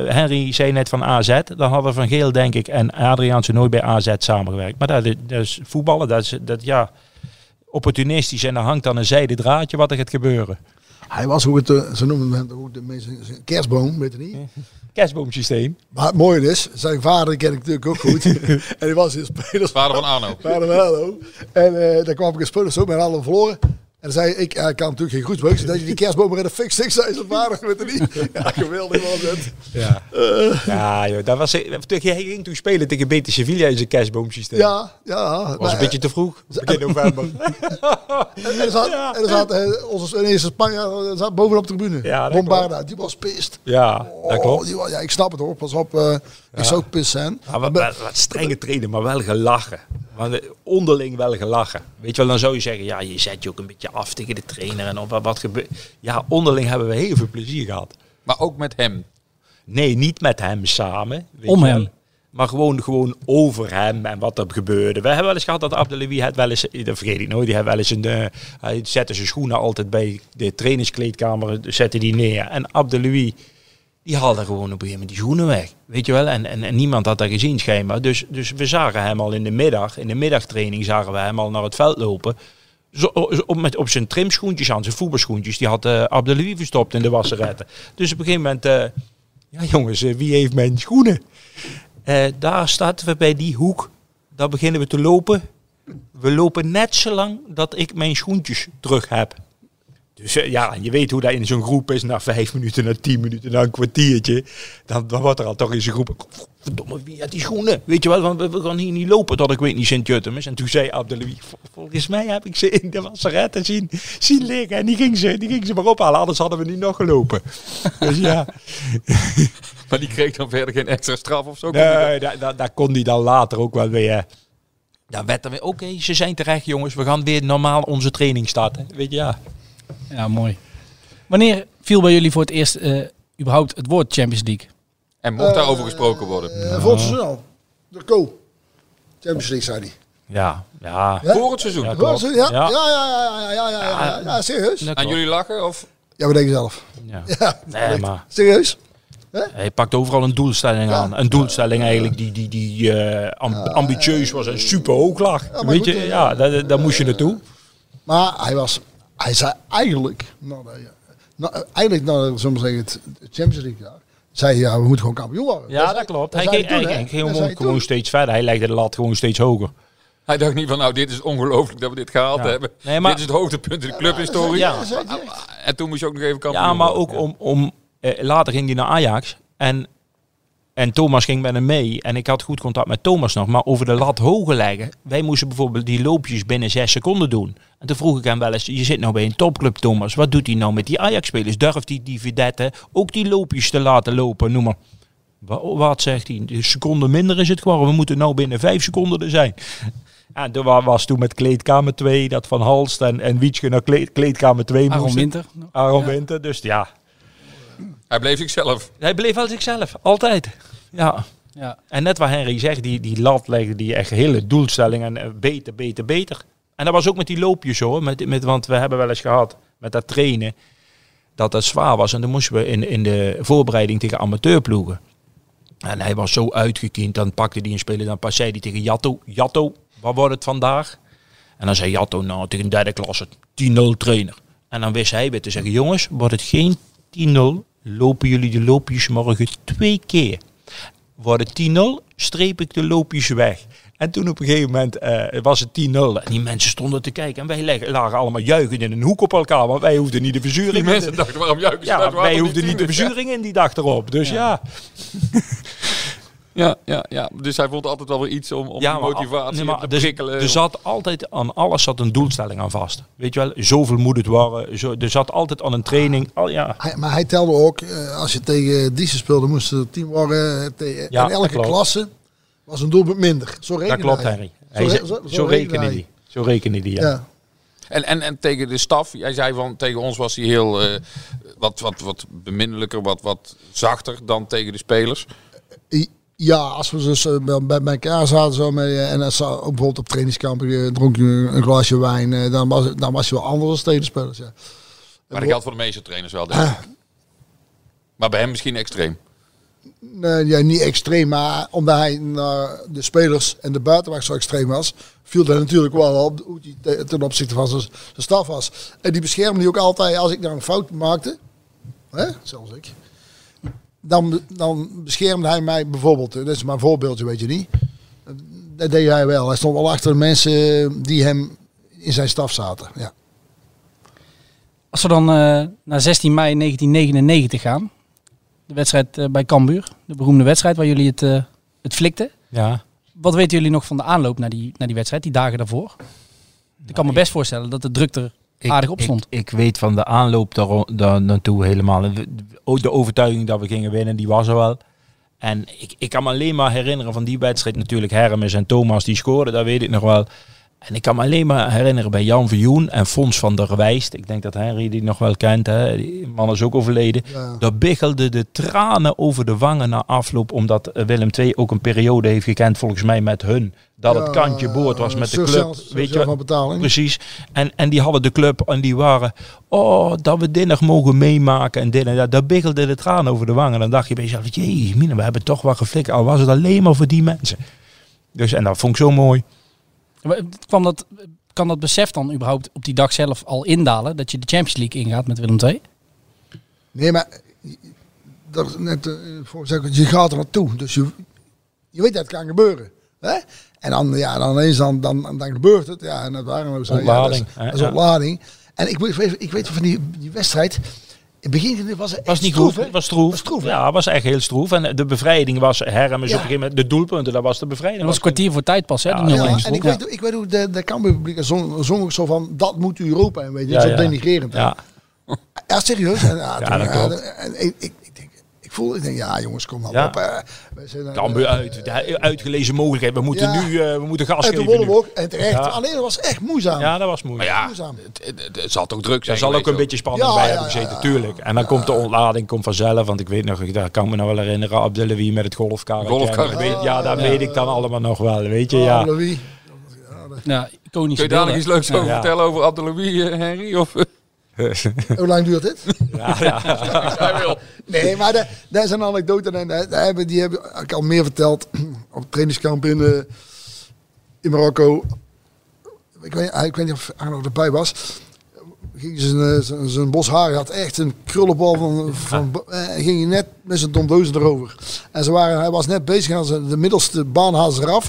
Henry zei net van AZ, dan hadden Van Geel denk ik en Adriaanse nooit bij AZ samengewerkt. Maar dat, dat is voetballen, dat is, dat, ja, opportunistisch en er hangt dan een zijde draadje wat er gaat gebeuren. Hij was hoe het, ze noemen hem ook de meeste, kerstboom, weet je niet. [LAUGHS] Kerstboomsysteem. Maar het mooie is, zijn vader ken ik natuurlijk ook goed. [LAUGHS] en die was in spelers. Vader van Arno. Vader van Hallo. En eh daar kwam ik een speler zo met alle verloren. En dan zei ik, hij kan natuurlijk geen goed spreken. Dat je die kerstboom maar in de fik stikt, zei zijn vader, weet je niet. [LAUGHS] Ja, geweldig was het. Ja, ja joh, dat was, hij ging toen spelen tegen BT Sevilla in zijn kerstboomsysteem. Ja, ja. was maar, een beetje te vroeg, begin november. [LAUGHS] En er zat, en er zat eh, onze eerste Spanjaard eh, zat bovenop de tribune. Ja, Bombarda, die was pist. ja, dat Oh, klopt. die was, ja, ik snap het hoor. Pas op, eh, ik zou ook pist zijn. Ja, wat, wat, wat strenge trainen, maar wel gelachen. Onderling wel gelachen. Weet je wel, dan zou je zeggen, ja, je zet je ook een beetje af tegen de trainer. En op wat, wat gebeurt. Ja, onderling hebben we heel veel plezier gehad. Maar ook met hem. Nee, niet met hem samen. weet Om je wel. hem. Maar gewoon, gewoon over hem en wat er gebeurde. We hebben wel eens gehad dat Abdelawi het wel eens, dat vergeet ik nooit, die heeft wel eens een, eh, hij zette zijn schoenen altijd bij de trainingskleedkamer, zette die neer. En Abdelawi, die haalde gewoon op een gegeven moment die schoenen weg. Weet je wel? En, en, en niemand had dat gezien schijnbaar. Dus, dus we zagen hem al in de middag, in de middagtraining zagen we hem al naar het veld lopen. Zo, op, met, op zijn trimschoentjes aan, zijn voetbalschoentjes. Die had uh, Abdelawi verstopt in de wasseretten. Dus op een gegeven moment, eh, ja jongens, eh, wie heeft mijn schoenen? Eh, daar starten we bij die hoek. Daar beginnen we te lopen. We lopen net zo lang dat ik mijn schoentjes terug heb. Dus eh, ja, je weet hoe dat in zo'n groep is. Na vijf minuten, na tien minuten, na een kwartiertje. Dan, dan wordt er al toch in zo'n groep... Verdomme, wie had die schoenen? Weet je wel, want we, we gaan hier niet lopen tot ik weet niet Sint-Jutem is. En toen zei Abdelouis, "Vol- volgens mij heb ik ze in de wasseretten zien, zien liggen. En die ging, ze, die ging ze maar ophalen, anders hadden we niet nog gelopen. Dus ja, [LAUGHS] Maar die kreeg dan verder geen extra straf of zo. nee, daar, kon hij dan later ook wel weer, Dan werd er weer, oké, ze zijn terecht jongens, we gaan weer normaal onze training starten. Weet je, ja. Ja, mooi. Wanneer viel bij jullie voor het eerst eh, überhaupt het woord Champions League? En mocht daarover gesproken worden? Eh, Volgend seizoen al. De Co. Champions League, zei hij. Ja, ja. Ja? Voor het seizoen? Ja, Ja, ja, Ja. ja, ja, ja, ja, ja, ja, ja, serieus? Klopt. jullie lachen? Of? Ja, we denken zelf. Ja. [LAUGHS] Ja, Nee, maar serieus? hij pakt overal een doelstelling Ja. aan. Een doelstelling eigenlijk die, die, die eh, amb- ambitieus was en super hoog lag. maar Weet goed, je, eh, ja, daar, daar moest je naartoe. Maar hij was, hij zei eigenlijk, nou, nou, nou, eigenlijk, nou, zullen we zeggen, het Champions League jaar, zei hij, ja, we moeten gewoon kampioen worden. Ja, dat klopt. Hij ging, toen, hij ging gewoon, zei hij gewoon toen. steeds verder. Hij legde de lat gewoon steeds hoger. Hij dacht niet van, nou, dit is ongelooflijk dat we dit gehaald Ja. hebben. Nee, maar- dit is het hoogtepunt in de clubhistorie. Ja. En toen moest je ook nog even kampioen Ja, maar worden. ook om, om eh, later ging hij naar Ajax en, en Thomas ging met hem mee. En ik had goed contact met Thomas nog, maar over de lat hoger leggen. Wij moesten bijvoorbeeld die loopjes binnen zes seconden doen. En toen vroeg ik hem wel eens, je zit nou bij een topclub Thomas, wat doet hij nou met die Ajax-spelers? Durft hij die vedette ook die loopjes te laten lopen? Noem maar. Wa- Wat zegt hij? Een seconde minder is het geworden. We moeten nou binnen vijf seconden er zijn. En toen wa- was toen met kleedkamer 2, dat van Halst en, en Wietske naar kleed, kleedkamer 2 Aaron moesten. Winter. Aaron Winter, dus ja. Hij bleef zichzelf. Hij bleef wel zichzelf, altijd. Ja. Ja. En net wat Henry zegt, die, die lat legde die echt hele doelstellingen. En eh, beter, beter, beter. En dat was ook met die loopjes hoor. Met, met, want we hebben wel eens gehad met dat trainen. Dat dat zwaar was. En dan moesten we in, in de voorbereiding tegen amateurploegen. En hij was zo uitgekiend. Dan pakte hij een speler. Dan pas zei hij tegen Jatto. Jatto, wat wordt het vandaag? En dan zei Jatto, nou tegen derde klasse 10-0 trainer. En dan wist hij weer te zeggen, jongens, wordt het geen 10-0. Lopen jullie de loopjes morgen twee keer. Wordt het 10-0, streep ik de loopjes weg. En toen op een gegeven moment eh, was het 10-0. En die mensen stonden te kijken. En wij lagen allemaal juichend in een hoek op elkaar. Want wij hoefden niet de verzuring. Die in mensen te- dachten, waarom juichen ze ja, wij hoefden niet de verzuring in die dag erop. Dus ja. Ja, [LAUGHS] ja, ja. Dus hij vond altijd wel weer iets om, om ja die maar- motivatie nee, maar te prikkelen. Er zat altijd aan alles zat een doelstelling aan vast. Weet je wel, zoveel moet het worden. Zo, er zat altijd aan een training. Al, ja. Hij, maar hij telde ook, eh, als je tegen Diesel speelde, moest er tien worden. eh, tegen- Ja, en elke klopt. klasse was een doelpunt minder. Zo rekende Dat klopt, hij. Henry. Hij Zo, zo, zo, zo rekende rekende die. Zo rekende die, ja. Ja. En, en, en tegen de staf, jij zei van tegen ons was hij heel eh, wat, wat, wat beminnelijker, wat, wat zachter dan tegen de spelers. Ja, als we dus eh, bij, elkaar zaten zo mee, eh, en als ook bijvoorbeeld op trainingskampen eh, dronk je een glaasje wijn, dan was, dan was je wel anders als tegenspelers. Ja. Maar dat geldt voor de meeste trainers wel, denk ik. Maar bij hem misschien extreem. Nee, ja, niet extreem, maar omdat hij naar de spelers en de buitenwacht zo extreem was, viel dat natuurlijk wel op hoe hij te- ten opzichte van zijn staf was. En die beschermde die ook altijd als ik nou een fout maakte, hè, zelfs ik, dan, dan beschermde hij mij bijvoorbeeld, dat is maar een voorbeeldje, weet je niet. Dat deed hij wel. Hij stond wel achter de mensen die hem in zijn staf zaten. Ja. Als we dan eh, naar 16 mei 1999 gaan. De wedstrijd eh, bij Cambuur. De beroemde wedstrijd waar jullie het, eh, het flikten. ja. Wat weten jullie nog van de aanloop naar die, naar die wedstrijd, die dagen daarvoor? Ik kan me best voorstellen dat de druk er aardig op stond. Ik, ik weet van de aanloop daar, daar naartoe helemaal. We- De overtuiging dat we gingen winnen, die was er wel. En ik, ik kan me alleen maar herinneren van die wedstrijd natuurlijk. Hermes en Thomas die scoorden, dat weet ik nog wel. En ik kan me alleen maar herinneren bij Jan Vioen en Fons van der Wijst. Ik denk dat Henry die nog wel kent. Hè. Die man is ook overleden. Ja. Daar biggelden de tranen over de wangen na afloop. Omdat Willem II ook een periode heeft gekend volgens mij met hun. Dat het kantje boord was met de club. Weet je, wel? van betaling. Precies. En, en die hadden de club en die waren, oh, dat we dit nog mogen meemaken en dit en dat. Daar biggelde de tranen over de wangen. Dan dacht je bij jezelf, jee, mine, we hebben toch wel geflikt. Al was het alleen maar voor die mensen. Dus, en dat vond ik zo mooi. Maar Kwam dat, kan dat besef dan überhaupt op die dag zelf al indalen? Dat je de Champions League ingaat met Willem II? Nee, maar dat is net eh, voor zeggen, je gaat er naartoe. Dus je, je weet dat het kan gebeuren. Hè? En dan, ja, dan eens dan, dan, dan gebeurt het. Ja, en dat waren we zo. Ontlading, Ja, dat is, dat is Ja. ontlading. En ik weet, ik weet van die, die wedstrijd. In het begin was het was niet stroef, goed. hè? Het was stroef. Was stroef, ja, het was echt heel stroef. En de bevrijding was Hermes Ja. op een gegeven moment. De doelpunten, dat was de bevrijding. Dat was een kwartier voor tijd pas, hè? Ja, de 0-1 Ja, en ik weet, ik weet hoe de, de Cambuur-publiek zong, zong ook zo van, dat moet Europa. En weet je, Ja, zo ja. denigrerend. Ja, Ja, serieus. En, ja, toen- dat ja, klopt. en ik, ik denk, ik ik voelde, ik denk, ja jongens, kom Ja. op. Wij zijn, eh, Cambuur uit. De uitgelezen mogelijkheid. We moeten Ja. nu eh, we moeten gas En geven. we nu. ook. En terecht. Ja. Alleen dat was echt moeizaam. Ja, dat was moeilijk. Maar ja, Moeizaam. het, het, het zal toch druk zijn Er zal ook een beetje spanning Ja, bij ja, hebben gezeten, ja. tuurlijk. En dan komt de ontlading komt vanzelf. Want ik weet nog, daar kan ik me nog wel herinneren, Abdelawi met het. En weet- Ja, dat weet ik dan allemaal nog wel, weet je. Oh, Ja. Louis. Ja, iconische Kun je beelden. dadelijk iets leuks over Ja. vertellen over Abdelouis, eh, Henry? Of, [LAUGHS] Hoe lang duurt dit? Ja, ja. [LAUGHS] Nee, maar daar, daar zijn anekdoten en daar, daar hebben, die heb ik al meer verteld [CLEARS THROAT] op het trainingskamp in, eh, in Marokko. Ik weet, ik weet niet of Arno erbij was. Ging zijn, eh, zijn, zijn bos haar had echt een krullenbal van, van eh, ging hij net met zijn domdeuzen erover. En ze waren, hij was net bezig en ze- de middelste baan haalden ze eraf.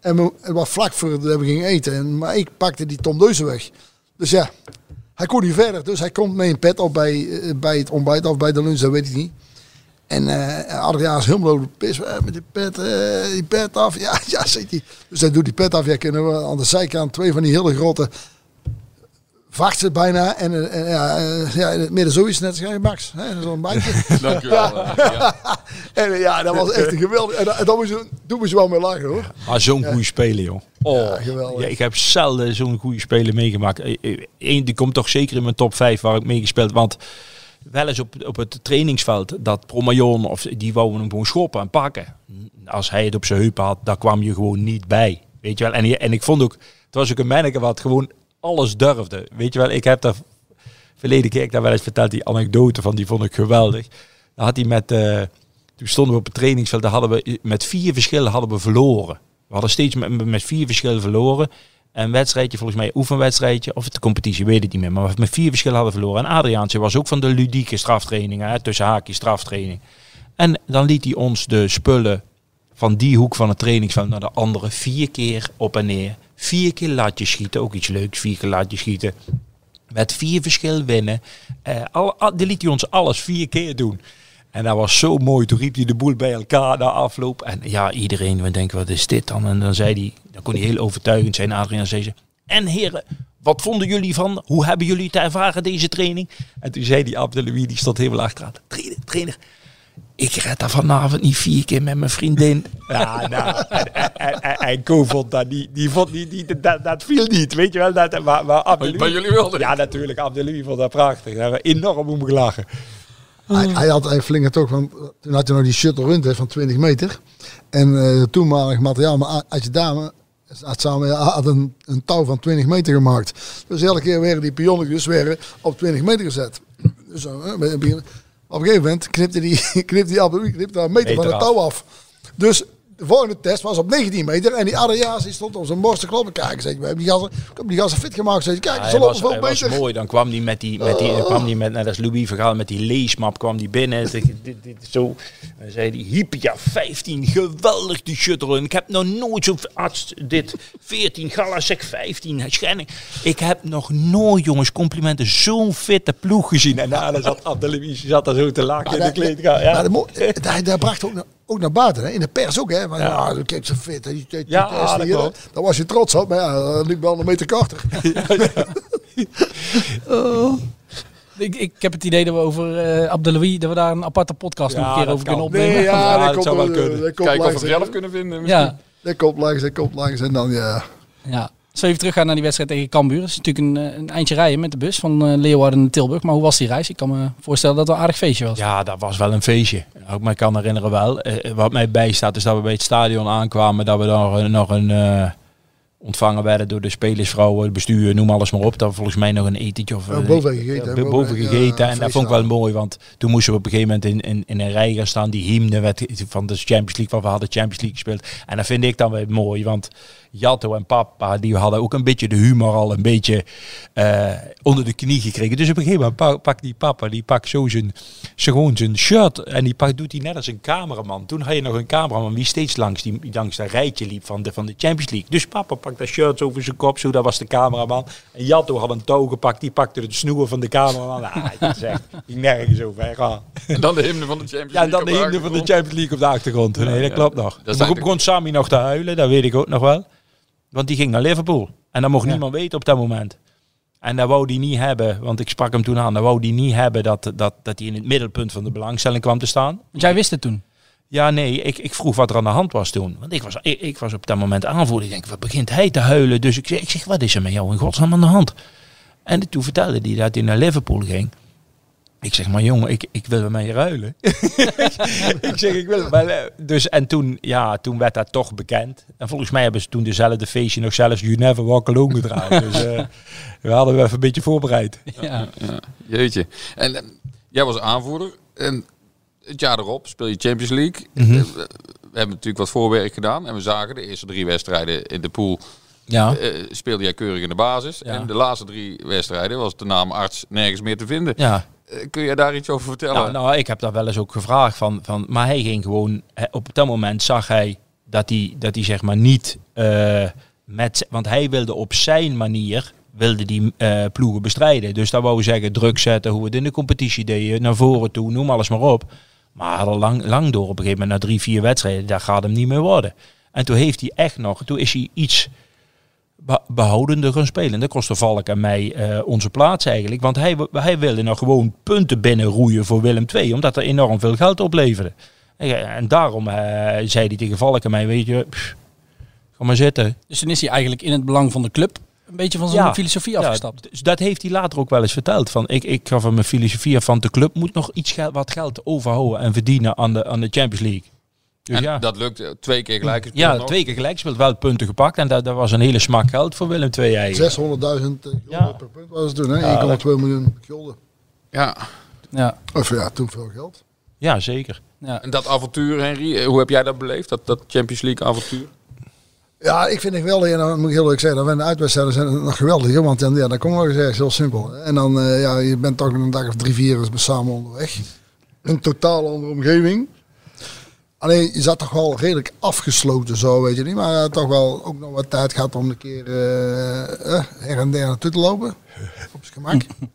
En we- het was vlak voor dat we gingen eten. En, maar ik pakte die tomdeuzen weg. Dus ja, hij kon niet verder. Dus hij komt met een pet op bij, eh, bij het ontbijt of bij de lunch, dat weet ik niet. En eh Adriaan is helemaal over de pis. eh, met die pet, die pet af. Ja, [LAUGHS] ja, zegt hij. Dus hij doet die pet af. Ja, kunnen we aan de zijkant twee van die hele grote vachten bijna. En, eh, en ja, eh, ja, in het midden zoiets net als Max. hè, Zo'n bandje. [LAUGHS] Dankjewel. eh, ja. [LAUGHS] en ja, dat was echt een geweldig. En, dat- en moest je, toen moest je wel mee lachen hoor. Maar zo'n goede speler, joh. Oh, Ja, geweldig. ja, ik heb zelden zo'n goede speler meegemaakt. Eén, die komt toch zeker in mijn top 5 waar ik meegespeeld. Want wel eens op, op het trainingsveld, dat Promayon, of die wouden hem gewoon schoppen en pakken. Als hij het op zijn heupen had, daar kwam je gewoon niet bij. Weet je wel? En, en ik vond ook, het was ook een manneke wat gewoon alles durfde. Weet je wel, ik heb daar verleden keer ik daar wel eens verteld, die anekdote van, die vond ik geweldig. Dan had hij met, eh, toen stonden we op het trainingsveld, daar hadden we met vier verschillen hadden we verloren. We hadden steeds met, met vier verschillen verloren. Een wedstrijdje, volgens mij een oefenwedstrijdje, of de competitie, weet ik niet meer. Maar we met vier verschillen hadden verloren. En Adriaantje was ook van de ludieke straftrainingen, tussen haakjes straftraining. En dan liet hij ons de spullen van die hoek van het trainingsveld naar de andere vier keer op en neer. Vier keer laat je schieten, ook iets leuks, vier keer laat je schieten. Met vier verschil winnen. Eh, al, liet hij ons alles vier keer doen. En dat was zo mooi. Toen riep hij de boel bij elkaar na afloop. En ja, iedereen we denken, wat is dit dan? En dan zei hij, dan kon hij heel overtuigend zijn. Adriaan zei ze, en heren, wat vonden jullie van? Hoe hebben jullie het ervaren deze training? En toen zei die Abdelouis, die stond helemaal achteraan. Trainer, trainer, ik red daar vanavond niet vier keer met mijn vriendin. Ja, nou, en, en, en, en, en Ko vond dat niet, die vond die, die, dat, dat viel niet, weet je wel. Dat, maar, maar Abdelouis- Maar jullie wilden Ja, natuurlijk, Abdelouis vond dat prachtig. Daar hebben we enorm om gelachen. Hij, hij had toch, want toen had hij nog die shuttle rund hè, van 20 meter. En eh toenmalig materiaal, maar had je dame had samen had een, een touw van 20 meter gemaakt. Dus elke keer werden die pionnetjes weer op 20 meter gezet. Dus zo, het op een gegeven moment knipte die, [LAUGHS] knipte die Abdelouis knipte daar een meter, van Meter het af. touw af. Dus de volgende test was op 19 meter en die die stond op zijn borst te kloppen. Kijk, zeg, we hebben die gasten, ik heb die gasten fit gemaakt. Zeg, kijk, ze lopen veel was beter. mooi. Dan kwam hij met die, met die, dan kwam die met, net als Louis Vergaal, met die leesmap kwam die binnen. Zeg, dit, dit, zo. En zei hij, Hypia 15, geweldig die shuttle. En ik heb nog nooit zo arts dit 14, Galasek 15, Schenning. Ik heb nog nooit, jongens, complimenten, zo'n fitte ploeg gezien. En daarna zat Abdelouis, zat daar zo te lachen in de dat- kleedkamer. Maar Ja. de mo- daar, daar bracht ook naar, ook naar buiten, hè? in de pers ook. Hè? Van, ja. kijk zo fit. hè, Die, die, die Ja, dat hier. Daar was je trots op. Maar ja, dat liep wel een meter korter. [LAUGHS] Ik, ik heb het idee dat we over eh Abdelouis, dat we daar een aparte podcast Ja, nog een keer over kan. kunnen opnemen. Nee, ja, [LAUGHS] Ja, dat dat zou wel komt, eh, kunnen. komt Kijken of we het zelf kunnen vinden. misschien. ja, Dat komt langs, dat komt langs. En dan, ja. ja. Als we even teruggaan naar die wedstrijd tegen Cambuur. Dat is natuurlijk een, eh, een eindje rijden met de bus van eh, Leeuwarden naar Tilburg. Maar hoe was die reis? Ik kan me voorstellen dat het een aardig feestje was. Ja, dat was wel een feestje. Ook mij kan herinneren wel. Eh, wat mij bijstaat is dat we bij het stadion aankwamen. Dat we dan nog een eh, ontvangen werden door de spelersvrouw, het bestuur, noem alles maar op. Dat we volgens mij nog een etentje of Ja, eh, boven gegeten, ja, boven, ja, gegeten. en dat vond ik wel mooi, want toen moesten we op een gegeven moment in, in, in een rij gaan staan. Die hymne werd van de Champions League, want we hadden Champions League gespeeld. En dat vind ik dan weer mooi, want Jatto en papa, die hadden ook een beetje de humor al een beetje eh, onder de knie gekregen. Dus op een gegeven moment pa- pakt die papa, die pakt zo zijn, gewoon zijn shirt en die pakt, doet hij net als een cameraman. Toen had je nog een cameraman die steeds langs, die, langs dat rijtje liep van de, van de Champions League. Dus papa pakt dat shirt over zijn kop, zo, dat was de cameraman. En Jatto had een touw gepakt, die pakte de snoer van de cameraman. Nou, dat is echt die nergens over. Ja. En dan de hymne van de Champions Ja, en League. dan de hymne van de. Champions League op de achtergrond. Nee, dat klopt nog. Dat Toen begon Sami nog te huilen, dat weet ik ook nog wel. Want die ging naar Liverpool. En dat mocht niemand weten op dat moment. En dat wou hij niet hebben, want ik sprak hem toen aan. Dat wou hij niet hebben dat, dat, dat hij in het middelpunt van de belangstelling kwam te staan. Want jij wist het toen. Ja, nee, ik, ik vroeg wat er aan de hand was toen. Want ik was, ik, ik was op dat moment aanvoerder. Ik denk, wat begint hij te huilen? Dus ik zeg, ik zeg, wat is er met jou in godsnaam aan de hand? En toen vertelde hij dat hij naar Liverpool ging. Ik zeg, maar jongen, ik, ik wil je ruilen. [LAUGHS] ik zeg, ik wil maar, Dus en toen, ja, toen werd dat toch bekend. En volgens mij hebben ze toen dezelfde feestje nog zelfs You Never Walk Alone gedraaid. [LAUGHS] dus eh, we hadden we even een beetje voorbereid. Ja. Ja, jeetje. En eh, jij was aanvoerder. En het jaar erop speel je Champions League. Mhm. Eh, We hebben natuurlijk wat voorwerk gedaan. En we zagen de eerste drie wedstrijden in de pool. Ja. eh, speelde jij keurig in de basis. Ja. En de laatste drie wedstrijden was de naam arts nergens meer te vinden. Ja, Eh, kun je daar iets over vertellen? Nou, nou, ik heb daar wel eens ook gevraagd van, van maar hij ging gewoon, op dat moment zag hij dat hij, dat hij zeg maar niet eh, met, want hij wilde op zijn manier, wilde die eh, ploegen bestrijden. Dus dat wou zeggen druk zetten, hoe we het in de competitie deden, naar voren toe, noem alles maar op. Maar had al lang, lang door op een gegeven moment, na drie, vier wedstrijden, daar gaat hem niet meer worden. En toen heeft hij echt nog, toen is hij iets behoudender gaan spelen. Dat kostte Valk en mij eh, onze plaats eigenlijk. Want hij, hij wilde nog gewoon punten binnenroeien voor Willem II. Omdat er enorm veel geld opleverde. En, en daarom eh, zei hij tegen Valk en mij, weet je, pff, ga maar zitten. Dus toen is hij eigenlijk in het belang van de club een beetje van zijn Ja. filosofie afgestapt. Ja, dus dat heeft hij later ook wel eens verteld. Van, ik, ik gaf hem mijn filosofie van de club moet nog iets geld, wat geld overhouden en verdienen aan de, aan de Champions League. Dus en ja. dat lukt eh, twee keer gelijk. Ja, nog. twee keer gelijk speelt, wel punten gepakt. En dat, dat was een hele smak geld voor Willem II eigenlijk. 600.000 gulden Ja. per punt was het toen, hè? 1,2 miljoen gulden. Ja. Ja. Of ja, toen veel geld. Ja, zeker. Ja. En dat avontuur, Henry, eh, hoe heb jij dat beleefd? Dat, dat Champions League avontuur? Ja, ik vind het geweldig. En dan moet ik heel eerlijk zeggen, dan zijn de uitwedstrijden zijn nog geweldig. Want dan, ja, dan kom ik eens ergens heel simpel. En dan, eh, ja, je bent toch een dag of drie, vier samen onderweg. Een totaal andere omgeving. Alleen, je zat toch wel redelijk afgesloten zo, weet je niet. Maar ja, toch wel ook nog wat tijd gehad om een keer eh, eh, her en der naartoe te lopen. Op zijn gemak. [LAUGHS]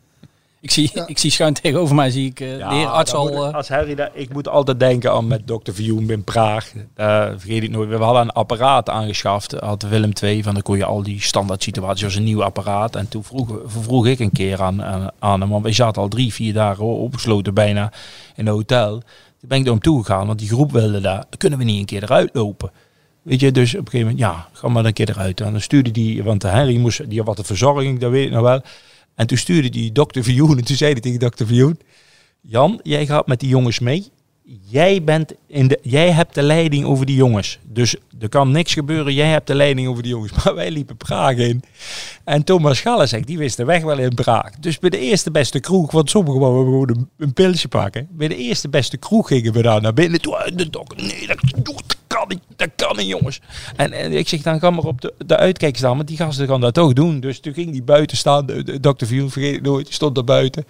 Ik, zie, Ja. ik zie schuin tegenover mij, zie ik eh, de heer arts al... moet- eh, als Harry dat, ik moet altijd denken aan met Dr. Vioen in Praag. Daar vergeet ik nooit. We hadden een apparaat aangeschaft. Had Willem II. Van dan kon je al die standaard situaties als een nieuw apparaat. En toen vroeg, vroeg ik een keer aan, aan, aan hem. Want we zaten al drie, vier dagen opgesloten bijna in een hotel. Toen ben ik hem toegegaan. Want die groep wilde daar. Kunnen we niet een keer eruit lopen? Weet je, dus op een gegeven moment, ja, ga maar een keer eruit. En dan stuurde die, want Henry moest, die had wat de verzorging, dat weet ik nog wel. En toen stuurde die dokter Vioen, en toen zei hij tegen dokter Vioen, Jan, jij gaat met die jongens mee. Jij, bent in de, jij hebt de leiding over die jongens. Dus er kan niks gebeuren. Jij hebt de leiding over die jongens. [LAUGHS] Maar wij liepen Praag in. En Thomas zegt, die wist de weg wel in Praag. Dus bij de eerste beste kroeg, want sommigen wouden gewoon een, een pilsje pakken. Bij de eerste beste kroeg gingen we daar naar binnen. Toen eh, de dokter, nee, dat, kan niet. Dat kan niet, jongens. En, ik zeg, dan ga maar op de, de uitkijk staan. Want die gasten gaan dat toch doen. Dus toen ging die buiten staan. De, dokter Viel, vergeet ik nooit, stond daar buiten.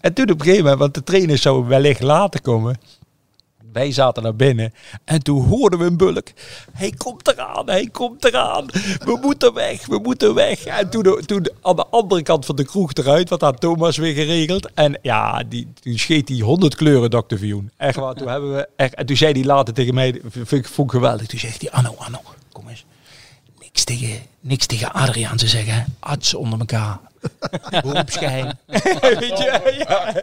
En toen op een gegeven moment, want de trainers zouden wellicht later komen. Wij zaten naar binnen en toen hoorden we een bulk. Hij komt eraan, hij komt eraan. We moeten weg, we moeten weg. En toen, toen aan de andere kant van de kroeg eruit, wat had Thomas weer geregeld. En ja, die, toen scheet hij honderd kleuren, dokter Vioen. Echt waar, toen hebben we echt... En toen zei hij later tegen mij, vind ik, vond geweldig. Toen zegt hij, Anno, Anno, kom eens. Niks tegen, niks tegen Adriaan te zeggen. Arts onder elkaar. [LAUGHS] Beroepsgeheim. [LAUGHS] Weet je? Ja.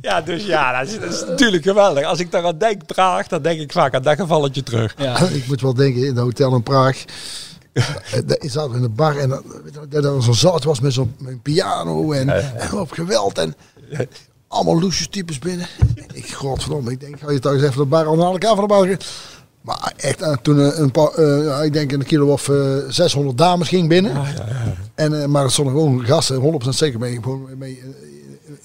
ja, dus ja, dat is, dat is natuurlijk geweldig. Als ik daaraan denk, Praag, dan denk ik vaak aan dat gevalletje terug. ja. [LAUGHS] Ik moet wel denken, in het hotel in Praag. eh, daar zaten we in de bar en dat, dat er zo'n zat was met zo'n piano en, en op geweld. En allemaal loesjes types binnen. Ik, godverdomme, ik denk, ga je toch eens even de bar aan elkaar van de bar. Maar echt, eh, toen eh, een paar, eh, ja, ik denk een kilo of eh 600 dames ging binnen. En, eh, maar er stonden gewoon gasten, 100% zeker mee. Mee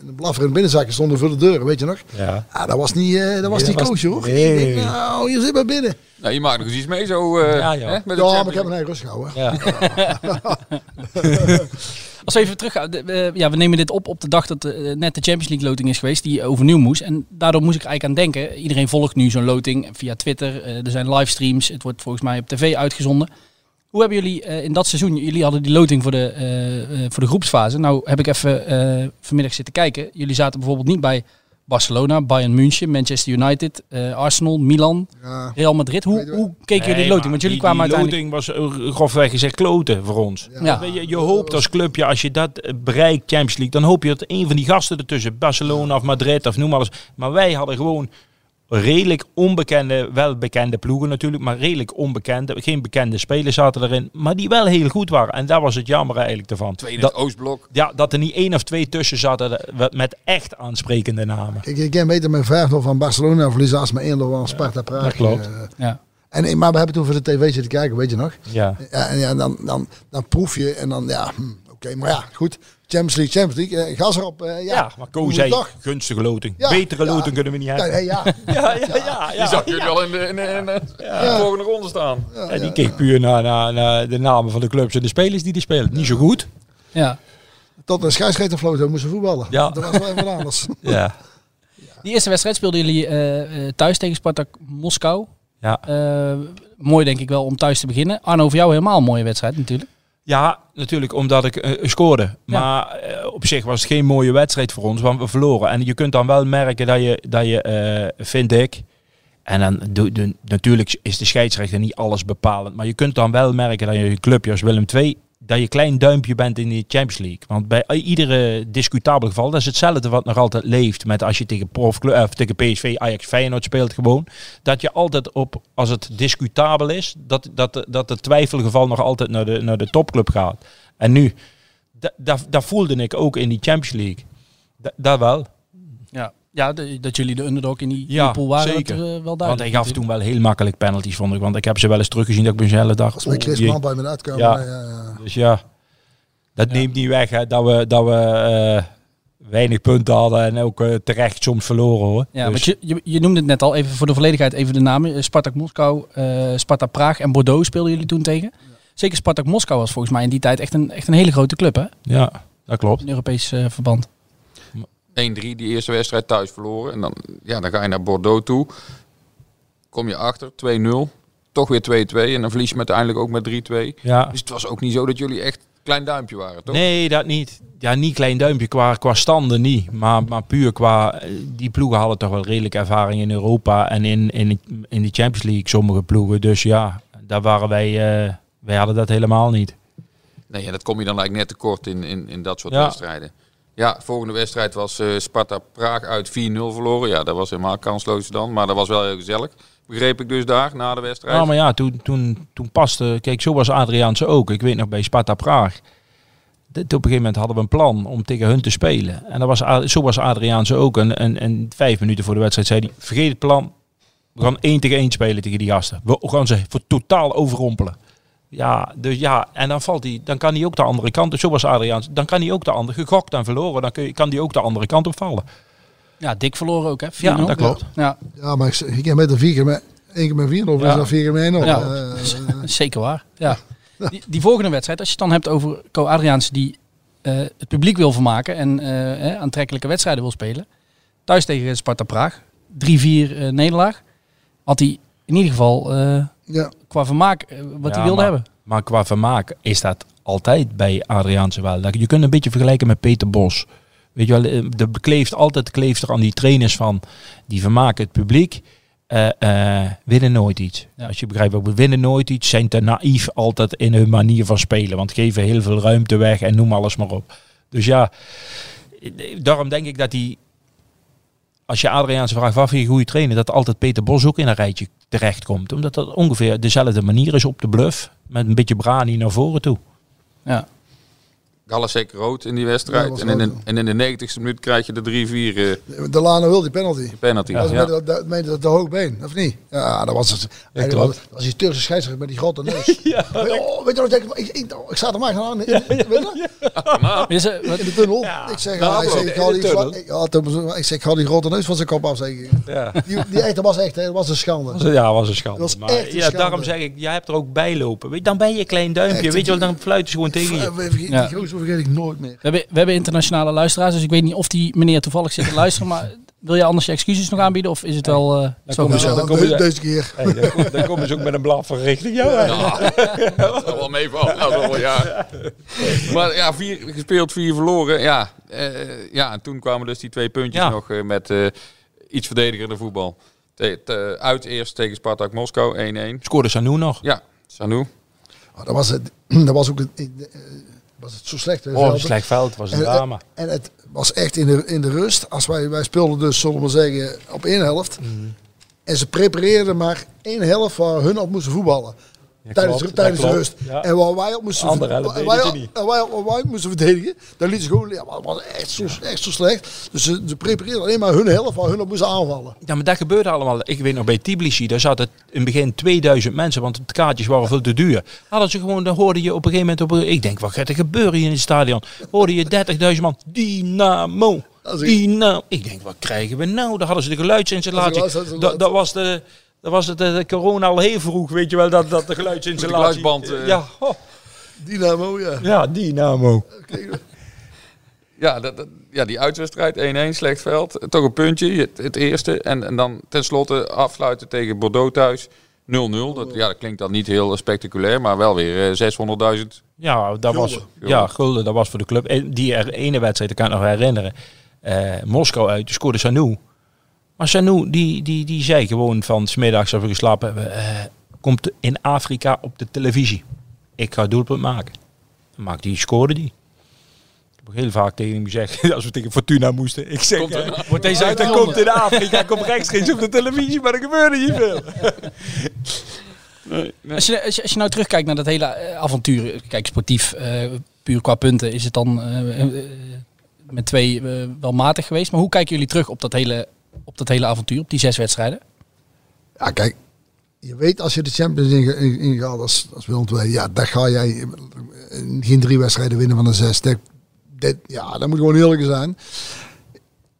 een blaffer in de binnenzakje stonden voor de deuren, weet je nog? Ja. Ja, dat was niet, eh, dat was Nee, niet koosje hoor. nee. Ik denk, nou, je zit maar binnen. Nou, je maakt nog eens iets mee zo. eh, Ja, ja. Hè, met de Ja, maar ik heb een eigen rust gehouden. Ja. [LAUGHS] [LAUGHS] Als we even terug gaan. de- we- ja, we nemen dit op op de dag dat eh, net de Champions League loting is geweest, die overnieuw moest. En daardoor moest ik eigenlijk aan denken. Iedereen volgt nu zo'n loting via Twitter. eh, er zijn livestreams. Het wordt volgens mij op tv uitgezonden. Hoe hebben jullie eh, in dat seizoen, jullie hadden die loting voor de, eh, eh, voor de groepsfase. Nou heb ik even eh, vanmiddag zitten kijken. Jullie zaten bijvoorbeeld niet bij Barcelona, Bayern München, Manchester United, eh, Arsenal, Milan, Ja. Real Madrid. Hoe, hoe keken jullie de loting? Want jullie die- kwamen die uiteindelijk... loting was grofweg gezegd kloten voor ons. Ja. Je, je hoopt als clubje, als je dat bereikt, Champions League, dan hoop je dat een van die gasten ertussen, Barcelona of Madrid of noem maar eens. Maar wij hadden gewoon redelijk onbekende, wel bekende ploegen natuurlijk, maar redelijk onbekende, geen bekende spelers zaten erin, maar die wel heel goed waren. En daar was het jammer eigenlijk ervan. Twee in Dat, het Oostblok. ja, dat er niet één of twee tussen zaten eh, met echt aansprekende namen. Kijk, ik ken beter met 5-0 van Barcelona verliezen als met 1-0 van Sparta Praag. Dat klopt. Eh, Ja. en, maar we hebben toen voor de tv zitten kijken, weet je nog? Ja. Ja, en ja, dan, dan, dan proef je en dan, ja, hm, oké, maar ja, goed. Champions League, Champions League, eh, gas erop. eh, ja, Ja, maar Ko zei, gunstige loting. Ja, Betere ja. loting kunnen we niet Ja, hebben. [LAUGHS] ja. Ja, ja, ja. Die zag jullie al in de, in de, in de- de volgende ronde staan. Ja, die keek puur naar, naar, naar de namen van de clubs en de spelers die die spelen. Niet zo goed. Ja. Tot de scheidsrechterfloot moesten voetballen. Ja. Dat was wel even wat anders. [LAUGHS] Ja. Die eerste wedstrijd speelden jullie eh, eh, thuis tegen Spartak Moskou. Ja. Eh, mooi denk ik wel om thuis te beginnen. Arno, voor jou helemaal een mooie wedstrijd natuurlijk. Ja, natuurlijk omdat ik eh, scoorde. Maar eh, op zich was het geen mooie wedstrijd voor ons, want we verloren. En je kunt dan wel merken dat je, dat je eh, vind ik... En dan doe, doe- natuurlijk is de scheidsrechter niet alles bepalend. Maar je kunt dan wel merken dat je clubje als Willem II... dat je klein duimpje bent in de Champions League. Want bij iedere discutabel geval, dat is hetzelfde wat nog altijd leeft. Met als je tegen, profclub, of tegen PSV, Ajax, Feyenoord speelt gewoon. Dat je altijd op, als het discutabel is, dat, dat, dat het twijfelgeval nog altijd naar de, naar de topclub gaat. En nu, da- da- dat voelde ik ook in die Champions League. Da- Dat wel. Ja, ja de- dat jullie de underdog in die, Ja, die pool waren, zeker. dat, eh, wel duidelijk. Want hij gaf toen wel heel makkelijk penalties, vond ik. Want ik heb ze wel eens teruggezien dat ik mezelf dacht... Als met oh, Chris bij me uitkomen. Ja. Ja. Ja, ja. Dus ja, dat neemt niet weg hè, dat we, dat we eh, weinig punten hadden en ook eh, terecht soms verloren hoor. Ja, Dus- want je, je, je noemde het net al, even voor de volledigheid even de namen. Spartak Moskou, eh Sparta Praag en Bordeaux speelden jullie toen tegen. Zeker Spartak Moskou was volgens mij in die tijd echt een, echt een hele grote club hè? ja, dat klopt. In Europees eh, verband. 1-3 die eerste wedstrijd thuis verloren. En dan, ja, dan ga je naar Bordeaux toe. Kom je achter, 2-0. Toch weer 2-2. En dan verlies je uiteindelijk ook met 3-2. Ja. Dus het was ook niet zo dat jullie echt klein duimpje waren, toch? Nee, dat niet. Ja, niet klein duimpje qua, qua standen niet. Maar, maar puur qua... eh, Die ploegen hadden toch wel redelijk ervaring in Europa en in, in, in de Champions League, sommige ploegen. Dus ja, daar waren wij... eh, wij hadden dat helemaal niet. Nee, en dat kom je dan eigenlijk net tekort in, in, in dat soort Ja. wedstrijden. Ja, volgende wedstrijd was eh, Sparta Praag uit 4-0 verloren. Ja, dat was helemaal kansloos dan. Maar dat was wel heel gezellig. Begreep ik dus daar, na de wedstrijd. Ja, maar ja, toen, toen, toen paste... Kijk, zo was Adriaanse ook. Ik weet nog bij Sparta Praag. Op een gegeven moment hadden we een plan om tegen hun te spelen. En dat was, zo was Adriaanse ook. En, en, en vijf minuten voor de wedstrijd zei hij... Vergeet het plan. We gaan één tegen één spelen tegen die gasten. We gaan ze voor totaal overrompelen. Ja, dus ja, en dan valt hij, dan kan hij ook de andere kant. Dus zo was Adriaans. Dan kan hij ook de andere gegokt en verloren. Dan kun je, kan hij ook de andere kant op vallen. Ja, dik verloren ook hè? 4-0. Ja, dat klopt. Ja, ja, maar ik, ik ken beter vier keer met één keer met 4 of Ja. is dat vier keer met 1 Ja. Eh, [LAUGHS] zeker waar. Ja. Die, die volgende wedstrijd, als je het dan hebt over Co Adriaans die eh, het publiek wil vermaken en eh, eh, aantrekkelijke wedstrijden wil spelen. Thuis tegen Sparta Praag. 3-4 eh, nederlaag. Had hij in ieder geval eh, ja. qua vermaak eh, wat Ja, hij wilde maar- hebben. Maar qua vermaak is dat altijd bij Adriaanse wel. Dat- Je kunt een beetje vergelijken met Peter Bos. Weet je wel, eh, de bekleeft altijd kleeft er aan die trainers van. Die vermaken het publiek. eh, eh, winnen nooit iets. Ja. Als je begrijpt, we winnen nooit iets. Zijn te naïef altijd in hun manier van spelen. Want geven heel veel ruimte weg en noem alles maar op. Dus ja, daarom denk ik dat hij... Als je Adriaanse vraagt, wat vind je goede trainer? Dat altijd Peter Bos ook in een rijtje terechtkomt. Omdat dat ongeveer dezelfde manier is op de bluff. Met een beetje brani naar voren toe. Ja. Gallasek rood in die Ja, wedstrijd. en, in de, ja. en in de 90ste minuut krijg je de 3-4 eh, De Lano wil die penalty. penalty. Dat Ja. was met dat, met dat de hoog been, of niet? Ja, dat was het. Ja, dat, was, dat die Turkse scheidsrechter met die grote [LAUGHS] neus. ja, oh, weet je wat ik, ik, ik, ik sta er maar aan. in- in- Weet je? Is wat- In de tunnel. ik zeg, Nou, ik, zeg die, tunnel. ik, ja, toen- ik zeg, ik haal die grote neus van zijn kop af. Zeg ik. Ja. Die, die echt, dat was echt, hè, dat was een schande. Ja, was een schande. Dat was maar echt een ja, schande. daarom zeg ik, jij hebt er ook bij lopen. Weet, je, dan ben je een klein duimpje. Weet je wel, dan fluiten ze gewoon tegen je. Vergeet- Ja. ik nooit meer. We hebben, we hebben internationale luisteraars, dus ik weet niet of die meneer toevallig zit te [LAUGHS] luisteren. Maar Wil je anders je excuses nog aanbieden of is het wel eh, zo komen ze- Ja, dan komen de- ze- deze keer. Hey, dan, kom- dan komen ze ook met een blaffer richting jou. hè. Dat zal wel meevallen. Nou, dat wel, ja. Maar ja, vier gespeeld, vier verloren. Ja, eh, ja, en toen kwamen dus die twee puntjes Ja. nog eh, met eh, iets verdedigender voetbal. Te, te- uit eerst tegen Spartak Moskou 1-1. Scoorde Sanu nog. Ja, Sanu. Oh, dat was het. [CLEARS THROAT] Dat was ook het, was het zo slecht. hè, Oh, slecht veld was een En, drama. en het was echt in de, in de rust. Als wij, wij speelden dus, zullen we zeggen, op één helft. Mhm. En ze prepareerden maar één helft waar hun op moesten voetballen. Tijdens klopt, tijdens dat de rust. Ja. En waar wij op moesten, wij, niet. en wij, waar wij op moesten verdedigen, dan lieten ze gewoon, ja, maar het was echt zo, echt zo slecht. Dus ze, ze prepareerden alleen maar hun helft waar hun op moesten aanvallen. Ja, maar dat gebeurde allemaal. Ik weet nog bij Tbilisi, daar zaten in het begin 2000 mensen, want de kaartjes waren veel te duur. Hadden ze gewoon, dan hoorde je op een gegeven moment, op ik denk, wat gaat er gebeuren hier in het stadion? Hoorde je 30.000 man, Dynamo, ik- Dynamo. Ik denk, wat krijgen we nou? Daar hadden ze de geluidsinstallatie. Dat, dat was de... Dat was het, de, de corona al heel vroeg, weet je wel, dat, dat de geluidsinstallatie... [LAUGHS] De geluidsband, eh. Ja, oh, Dynamo, ja. ja, Dynamo. Ja, dat, dat- ja, die uitwedstrijd 1-1, slecht veld. Toch een puntje, het, het eerste. En, en dan tenslotte afsluiten tegen Bordeaux thuis. 0-0. Dat, ja, dat klinkt dan niet heel spectaculair, maar wel weer eh, 600.000. Ja, dat was, ja, gulden, dat was voor de club. En die er- ene wedstrijd, ik kan ik nog herinneren. eh, Moskou uit, die scoorde Sanu. Maar Sanu, die, die, die zei gewoon van smiddags als we geslapen hebben, eh, komt in Afrika op de televisie. Ik ga doelpunt maken. Dan maakte die, scoorde die. Ik heb ook heel vaak tegen hem gezegd, [LAUGHS] als we tegen Fortuna moesten. Ik zeg, Komt er- eh, Wordt deze hij uitgezonden? komt in Afrika, komt rechtstreeks op de televisie, maar er gebeurde niet veel. Als je, als, je, als je nou terugkijkt naar dat hele eh, avontuur, kijk sportief, eh, puur qua punten, is het dan met twee wel matig geweest. Maar hoe kijken jullie terug op dat hele, op dat hele avontuur, op die zes wedstrijden? Ja, kijk. Je weet als je de Champions League in- ingaat als, als Willem II, ja, daar ga jij geen drie wedstrijden winnen van de zes. Dat, ja, dat moet gewoon eerlijk zijn.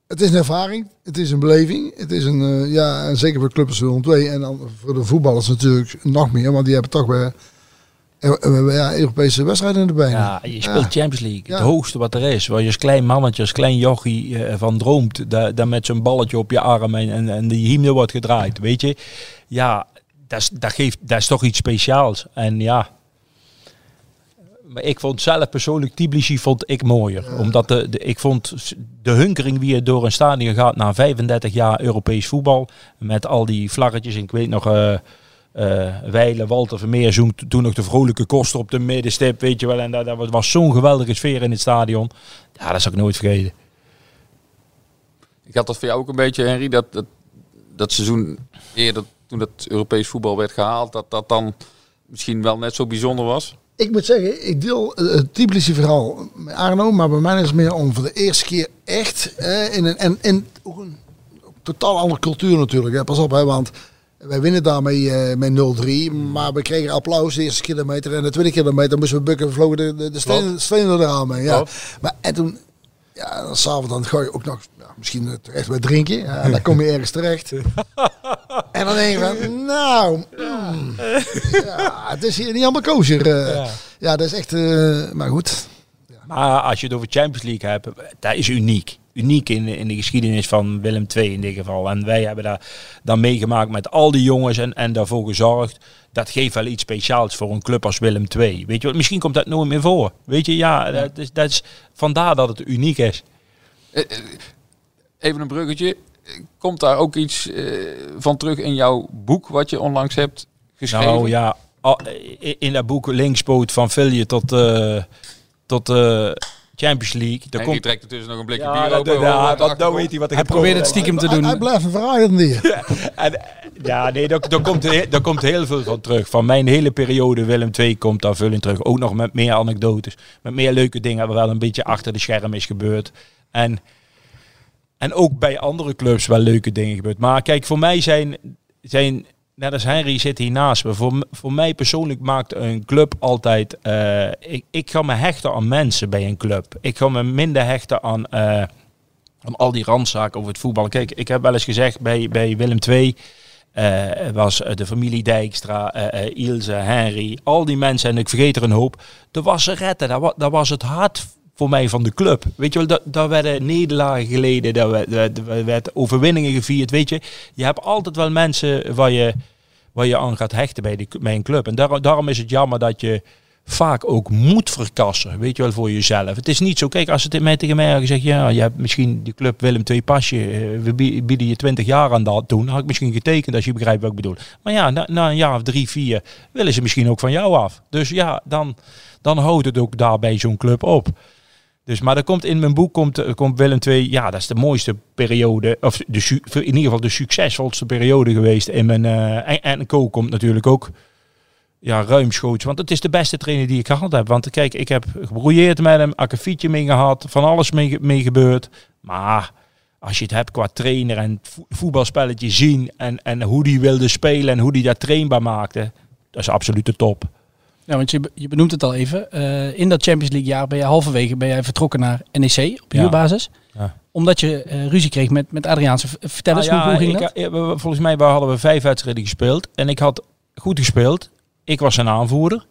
Het is een ervaring, het is een beleving, het is een, eh, ja, en zeker voor clubs Willem II en dan voor de voetballers natuurlijk nog meer, want die hebben toch weer ja, Europese wedstrijden benen. Ja, je speelt Champions League. Ja. Het hoogste wat er is. Waar je als klein mannetje, als klein jochie eh, van droomt. Dat met zo'n balletje op je arm en, en, en die hymne wordt gedraaid. Weet je? Ja, dat is, dat, geeft, dat is toch iets speciaals. En ja... Maar ik vond zelf persoonlijk Tbilisi vond ik mooier. Omdat de, de, ik vond de hunkering wie je door een stadion gaat na 35 jaar Europees voetbal. Met al die vlaggetjes. En ik weet nog... eh eh Weile, Walter Vermeer zoekt toen nog de vrolijke koster op de middenstip, weet je wel. En dat, dat was zo'n geweldige sfeer in het stadion. Ja, dat zal ik nooit vergeten. Ik had dat voor jou ook een beetje, Henry, dat, dat, dat seizoen eerder, toen het Europees voetbal werd gehaald, dat dat dan misschien wel net zo bijzonder was. Ik moet zeggen, ik deel eh, het Tbilisi verhaal met Arno, maar bij mij is het meer om voor de eerste keer echt eh, in een en, en ook een totaal andere cultuur natuurlijk. Hè. Pas op, hè, want wij winnen daarmee eh, met 0-3, maar we kregen applaus de eerste kilometer en de tweede kilometer moesten we bukken, vlogen de, de, de stenen, stenen eraan mee. Ja. Maar en toen, ja, dan s'avonds dan ga je ook nog ja, misschien terecht bij drinken, ja, en dan kom je ergens terecht. [LAUGHS] en dan denk je van, nou, mm, ja, het is hier niet allemaal kosher. eh. Ja. Ja, dat is echt. eh, maar goed. Maar als je het over Champions League hebt, dat is uniek. Uniek in, in de geschiedenis van Willem II in dit geval. En wij hebben daar dan meegemaakt met al die jongens en, en daarvoor gezorgd. Dat geeft wel iets speciaals voor een club als Willem II. Weet je wat, misschien komt dat nooit meer voor. Weet je, ja, Dat, is, dat is vandaar dat het uniek is. Eh, eh, Even een bruggetje. Komt daar ook iets eh, van terug in jouw boek wat je onlangs hebt geschreven? Nou ja, in dat boek linkspoot van Vilje tot, eh, tot Champions League. Daar komt, trekt ertussen nog een blikje ja, bier open. dat, ja, dan achtergrond. weet hij wat ik Hij heb probeert het stiekem te doen. hij blijft een vragende hier. [LAUGHS] En, ja, nee, daar, daar, komt, daar komt heel veel van terug. Van mijn hele periode Willem II komt daar veel in terug. Ook nog met meer anekdotes. Met meer leuke dingen wat wel een beetje achter de scherm is gebeurd. En, en ook bij andere clubs wel leuke dingen gebeurd. Maar kijk, voor mij zijn, zijn net als Henry zit hier naast me. Voor, voor mij persoonlijk maakt een club altijd... eh, ik, ik ga me hechten aan mensen bij een club. Ik ga me minder hechten aan... eh, aan al die randzaken over het voetbal. Kijk, ik heb wel eens gezegd bij, bij Willem II eh, was de familie Dijkstra, Ilse, Henry, al die mensen, en ik vergeet er een hoop. De wasseretten, dat, wa- dat was het hart voor mij van de club. Weet je wel, daar, werden nederlagen geleden, daar werd, werd, werd- werd overwinningen gevierd. Weet je, je hebt altijd wel mensen waar je, waar je aan gaat hechten bij, die, bij een club. En daar, daarom is het jammer dat je vaak ook moet verkassen, weet je wel, voor jezelf. Het is niet zo, kijk, als het mij tegen mij had gezegd, ja, je hebt misschien die club Willem II pasje, eh, we bie- bieden je 20 jaar aan dat doen, had ik misschien getekend als je begrijpt wat ik bedoel. Maar ja, na, na een jaar of drie, vier willen ze misschien ook van jou af. Dus ja, dan, dan houdt het ook daarbij zo'n club op. Dus, maar er komt in mijn boek komt, er komt Willem II, ja, dat is de mooiste periode, of de, in ieder geval de succesvolste periode geweest in mijn, eh, en, en Co komt natuurlijk ook ja, ruimschoots. Want het is de beste trainer die ik gehad heb. Want kijk, ik heb gebrouilleerd met hem, akkefietje mee gehad, van alles mee, ge- mee gebeurd. Maar als je het hebt qua trainer en vo- voetbalspelletje zien en, en hoe die wilde spelen en hoe die dat trainbaar maakte, dat is absoluut de top. Ja, want je, je benoemt het al even. Eh, in dat Champions League jaar ben je halverwege ben jij vertrokken naar NEC op Ja. huurbasis. Ja. Omdat je eh, ruzie kreeg met, met Adriaanse. Vertel eens, Nou hoe, hoe ging ik, dat? Volgens mij we hadden we vijf wedstrijden gespeeld. En ik had goed gespeeld. Ik was een aanvoerder.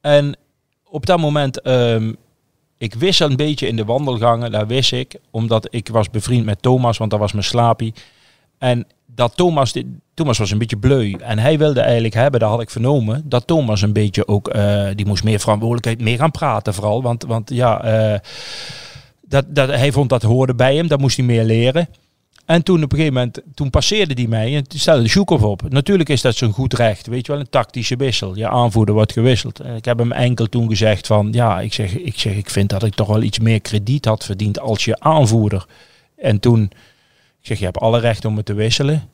En op dat moment, ehm, ik wist een beetje in de wandelgangen, daar wist ik. Omdat ik was bevriend met Thomas, want dat was mijn slapie. En dat Thomas, dit- Thomas was een beetje bleu. En hij wilde eigenlijk hebben, dat had ik vernomen, dat Thomas een beetje ook, eh, die moest meer verantwoordelijkheid, meer gaan praten vooral. Want, want ja, eh, dat, dat, hij vond dat hoorde bij hem, dat moest hij meer leren. En toen op een gegeven moment, toen passeerde die mij en stelde Sjoekov op. Natuurlijk is dat zo'n goed recht, weet je wel, een tactische wissel. Je aanvoerder wordt gewisseld. En ik heb hem enkel toen gezegd van, ja, ik zeg, ik zeg, ik vind dat ik toch wel iets meer krediet had verdiend als je aanvoerder. En toen, ik zeg, je hebt alle recht om me te wisselen.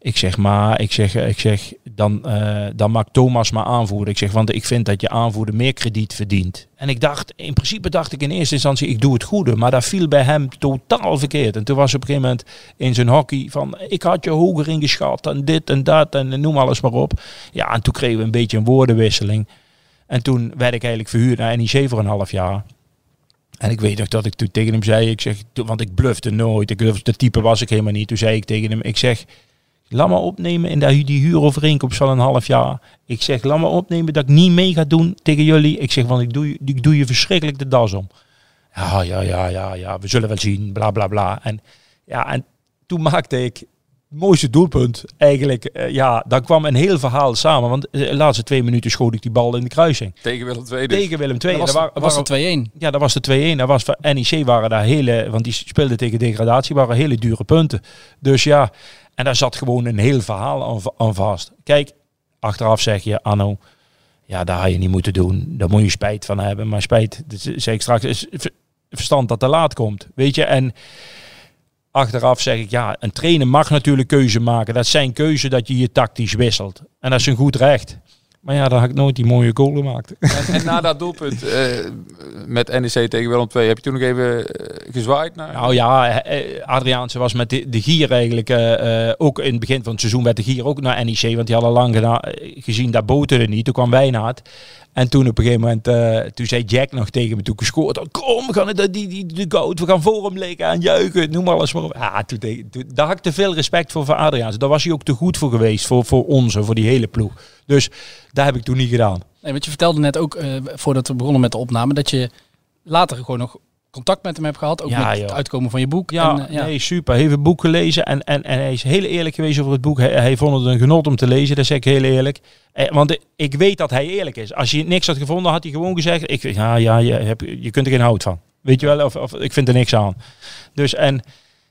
Ik zeg, maar, ik zeg, ik zeg dan, eh, dan maakt Thomas maar aanvoerder. Ik zeg, want ik vind dat je aanvoerder meer krediet verdient. En ik dacht, in principe dacht ik in eerste instantie, ik doe het goede. Maar dat viel bij hem totaal verkeerd. En toen was op een gegeven moment in zijn hockey van, ik had je hoger ingeschat en dit en dat en noem alles maar op. Ja, en toen kregen we een beetje een woordenwisseling. En toen werd ik eigenlijk verhuurd naar NEC voor een half jaar. En ik weet nog dat ik toen tegen hem zei, ik zeg, want ik blufte nooit. Ik, dat type was ik helemaal niet. Toen zei ik tegen hem, ik zeg, laat maar opnemen in die, die huurovereenkomst van een half jaar. Ik zeg, laat maar opnemen dat ik niet mee ga doen tegen jullie. Ik zeg, want ik doe, je- ik doe je verschrikkelijk de das om. Ja, ja, ja, ja, ja, we zullen wel zien, bla, bla, bla. En, ja, en toen maakte ik het mooiste doelpunt eigenlijk. eh, ja, dan kwam een heel verhaal samen. Want eh, de laatste twee minuten schoot ik die bal in de kruising. Tegen Willem II dus. Tegen Willem II. Dat was, En daar dat was de 2-1. ja, dat was de 2-1. Dat was NEC waren daar hele, want die speelden tegen degradatie, waren hele dure punten. Dus ja, en daar zat gewoon een heel verhaal aan, vast. Kijk, achteraf zeg je, Anno, ja, daar had je niet moeten doen. Daar moet je spijt van hebben. Maar spijt, zeg ik straks, is ver- verstand dat te laat komt. Weet je, en achteraf zeg ik, ja, een trainer mag natuurlijk keuze maken. Dat zijn keuze dat je je tactisch wisselt. En dat is een goed recht. Maar ja, dan had ik nooit die mooie goal gemaakt. En, en na dat doelpunt eh, met NEC tegen Willem II, heb je toen nog even eh, gezwaaid naar... Nou ja, eh, Adriaanse was met de, de Gier eigenlijk ook in het begin van het seizoen werd de Gier ook naar NEC, want die hadden lang gezien dat boterde niet. Toen kwam Wijnaard. En toen op een gegeven moment, eh, toen zei Jack nog tegen me, toen ik gescoord had, kom, we gaan het, die, die, de goud, we gaan voor hem liggen aan juichen, noem alles maar op. Ja, toen, toen, daar had ik te veel respect voor voor Adriaanse. Daar was hij ook te goed voor geweest, voor, voor ons, en voor die hele ploeg. Dus dat heb ik toen niet gedaan. Nee, want je vertelde net ook, eh, voordat we begonnen met de opname, dat je later gewoon nog contact met hem hebt gehad. Ook Ja, met joh. het uitkomen van je boek. Ja, En, eh, ja. nee, super. Hij heeft het boek gelezen en, en, en hij is heel eerlijk geweest over het boek. Hij, hij vond het een genot om te lezen, dat zeg ik heel eerlijk. Eh, want ik- ik weet dat hij eerlijk is. Als hij niks had gevonden, had hij gewoon gezegd, ik, ja, ja, je, hebt, je kunt er geen hout van. Weet je wel, of, of ik vind er niks aan. Dus en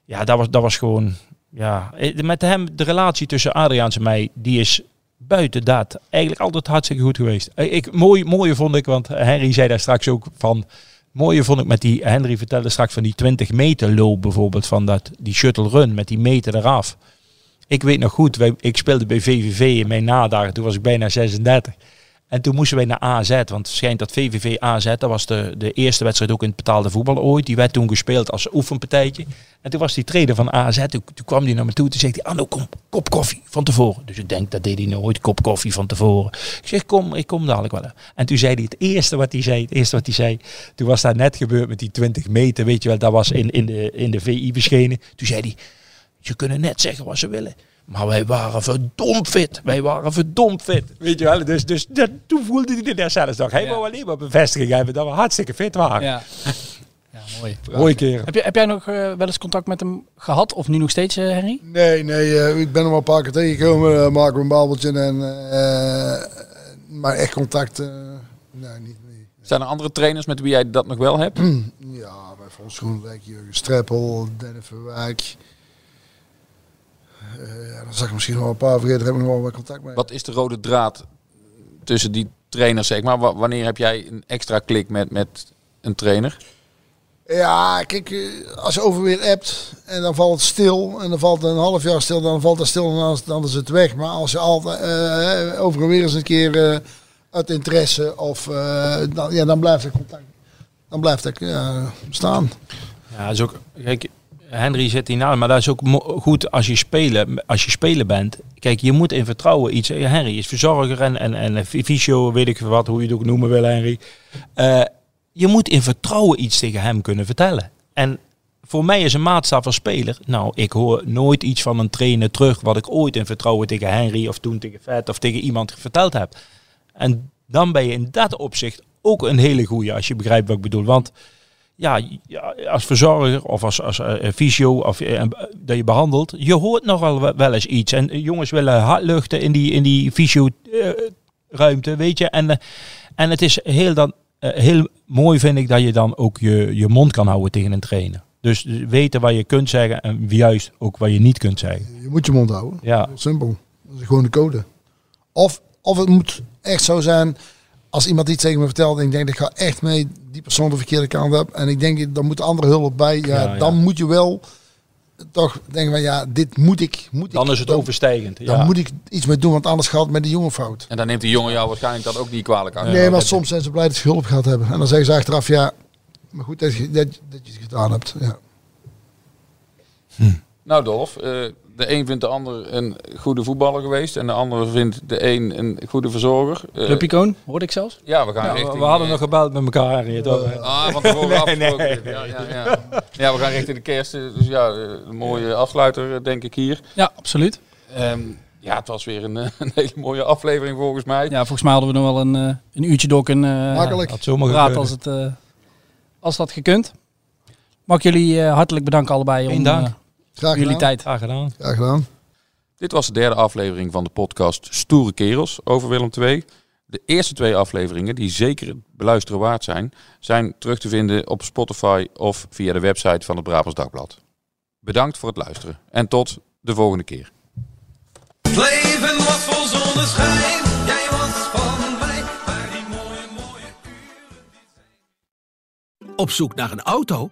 ja, dat was, dat was gewoon, ja, eh, met hem, de relatie tussen Adriaans en mij, die is buiten dat eigenlijk altijd hartstikke goed geweest. Ik, mooi, mooie vond ik, want Henry zei daar straks ook van, mooie vond ik met die, Henry vertelde straks van die 20 meter loop bijvoorbeeld, van dat, die shuttle run met die meter eraf. Ik weet nog goed, wij, ik speelde bij VVV in mijn nadagen, toen was ik bijna 36. En toen moesten wij naar AZ, want het schijnt dat VVV AZ, dat was de, de eerste wedstrijd ook in het betaalde voetbal ooit. Die werd toen gespeeld als oefenpartijtje. En toen was die trainer van AZ, toen, toen kwam hij naar me toe. Toen zei hij, Anno, kom, kop koffie van tevoren. Dus ik denk, dat deed hij nooit, kop koffie van tevoren. Ik zeg, kom, ik kom dadelijk wel. En toen zei hij het eerste wat hij zei, het eerste wat hij zei. Toen was dat net gebeurd met die 20 meter, weet je wel. Dat was in, in, de, in de VI verschenen. Toen zei hij, ze kunnen net zeggen wat ze willen. Maar wij waren verdomd fit. Wij waren verdomd fit. Weet je wel? Dus, dus dat, toen voelde hij er zelfs nog. Hij Ja. wou alleen maar bevestiging hebben dat we hartstikke fit waren. [LAUGHS] Ja. mooi. Mooie keren. Heb, je, heb jij nog eh, wel eens contact met hem gehad? Of nu nog steeds, eh, Henry? Nee, nee, eh, ik ben hem al een paar keer tegengekomen. eh, maken we een babbeltje en... eh, maar echt contact... eh, nee, niet. Nee. Zijn er andere trainers met wie jij dat nog wel hebt? [CLEARS THROAT] Ja, bij Frans Groenwijk, Jurgen Streppel, Dennis Verwijk. Eh, ja, dan zag ik misschien wel een paar vergeten, daar heb ik nog wel wat contact mee. Wat is de rode draad tussen die trainers, zeg maar? Wa- Wanneer heb jij een extra klik met, met een trainer? Ja, kijk, eh, als je over weer appt en dan valt het stil en dan valt het een half jaar stil, dan valt het stil en dan is, dan is het weg. Maar als je altijd eh, over en weer eens een keer eh, uit interesse of eh, dan, ja, dan blijft het contact, dan blijft het eh, staan. Ja, dat is ook, kijk, Henry zit hier nou, maar dat is ook goed als je spelen, als je spelen bent. Kijk, je moet in vertrouwen iets. eh, Henry is verzorger en, en, en weet ik wat, hoe je het ook noemen wil, Henry. Eh, je moet in vertrouwen iets tegen hem kunnen vertellen. En voor mij is een maatstaf als speler. Nou, ik hoor nooit iets van een trainer terug wat ik ooit in vertrouwen tegen Henry of toen tegen Vet of tegen iemand verteld heb. En dan ben je in dat opzicht ook een hele goeie, als je begrijpt wat ik bedoel. Want ja, als verzorger of als, als eh, fysio of eh, dat je behandelt, je hoort nogal wel- eens iets. En jongens willen hard luchten in die, in die fysio eh, ruimte, weet je. En, en het is heel, dan, heel mooi, vind ik, dat je dan ook je, je mond kan houden tegen een trainer. Dus weten wat je kunt zeggen en juist ook wat je niet kunt zeggen. Je moet je mond houden. Ja, simpel. Dat is gewoon de code. Of, of het moet echt zo zijn, als iemand iets tegen me vertelt en ik denk, ik ga echt mee die persoon de verkeerde kant op. En ik denk, dan moet de andere hulp bij. Ja, Ja, ja. dan moet je wel toch denken van, ja, dit moet ik. Moet dan ik, is het dan, overstijgend. Dan Ja. moet ik iets mee doen, want anders gaat het met die jongen fout. En dan neemt die jongen jou waarschijnlijk dat ook niet kwalijk aan. nee, maar soms zijn ze blij dat ze hulp gehad hebben. En dan zeggen ze achteraf, ja, maar goed dat je, dat, dat je het gedaan hebt. Ja. Nou Dolf, eh, de een vindt de ander een goede voetballer geweest. En de ander vindt de een een goede verzorger. Eh, Clubicoon, hoorde ik zelfs. ja, we gaan Ja, richting... we hadden eh, nog gebeld met elkaar. Toch? Ah, van tevoren Nee, afgesproken. nee. Ja, ja, ja. ja, we gaan richting de kerst. eh, Dus ja, een mooie afsluiter denk ik hier. Ja, absoluut. Ehm, ja, het was weer een, [LAUGHS] een hele mooie aflevering volgens mij. Ja, volgens mij hadden we nog wel een, een uurtje door kunnen eh, Makkelijk. Had zomaar als, het, eh, als dat gekund. Mag ik jullie eh, hartelijk bedanken allebei om Geen dank. Graag jullie gedaan. tijd. Graag gedaan. Graag gedaan. Dit was de derde aflevering van de podcast Stoere Kerels over Willem II. De eerste twee afleveringen, die zeker het beluisteren waard zijn, zijn terug te vinden op Spotify of via de website van het Brabants Dagblad. Bedankt voor het luisteren en tot de volgende keer. Het leven was vol zonneschijn, jij was van mij, maar die mooie, mooie Op zoek naar een auto?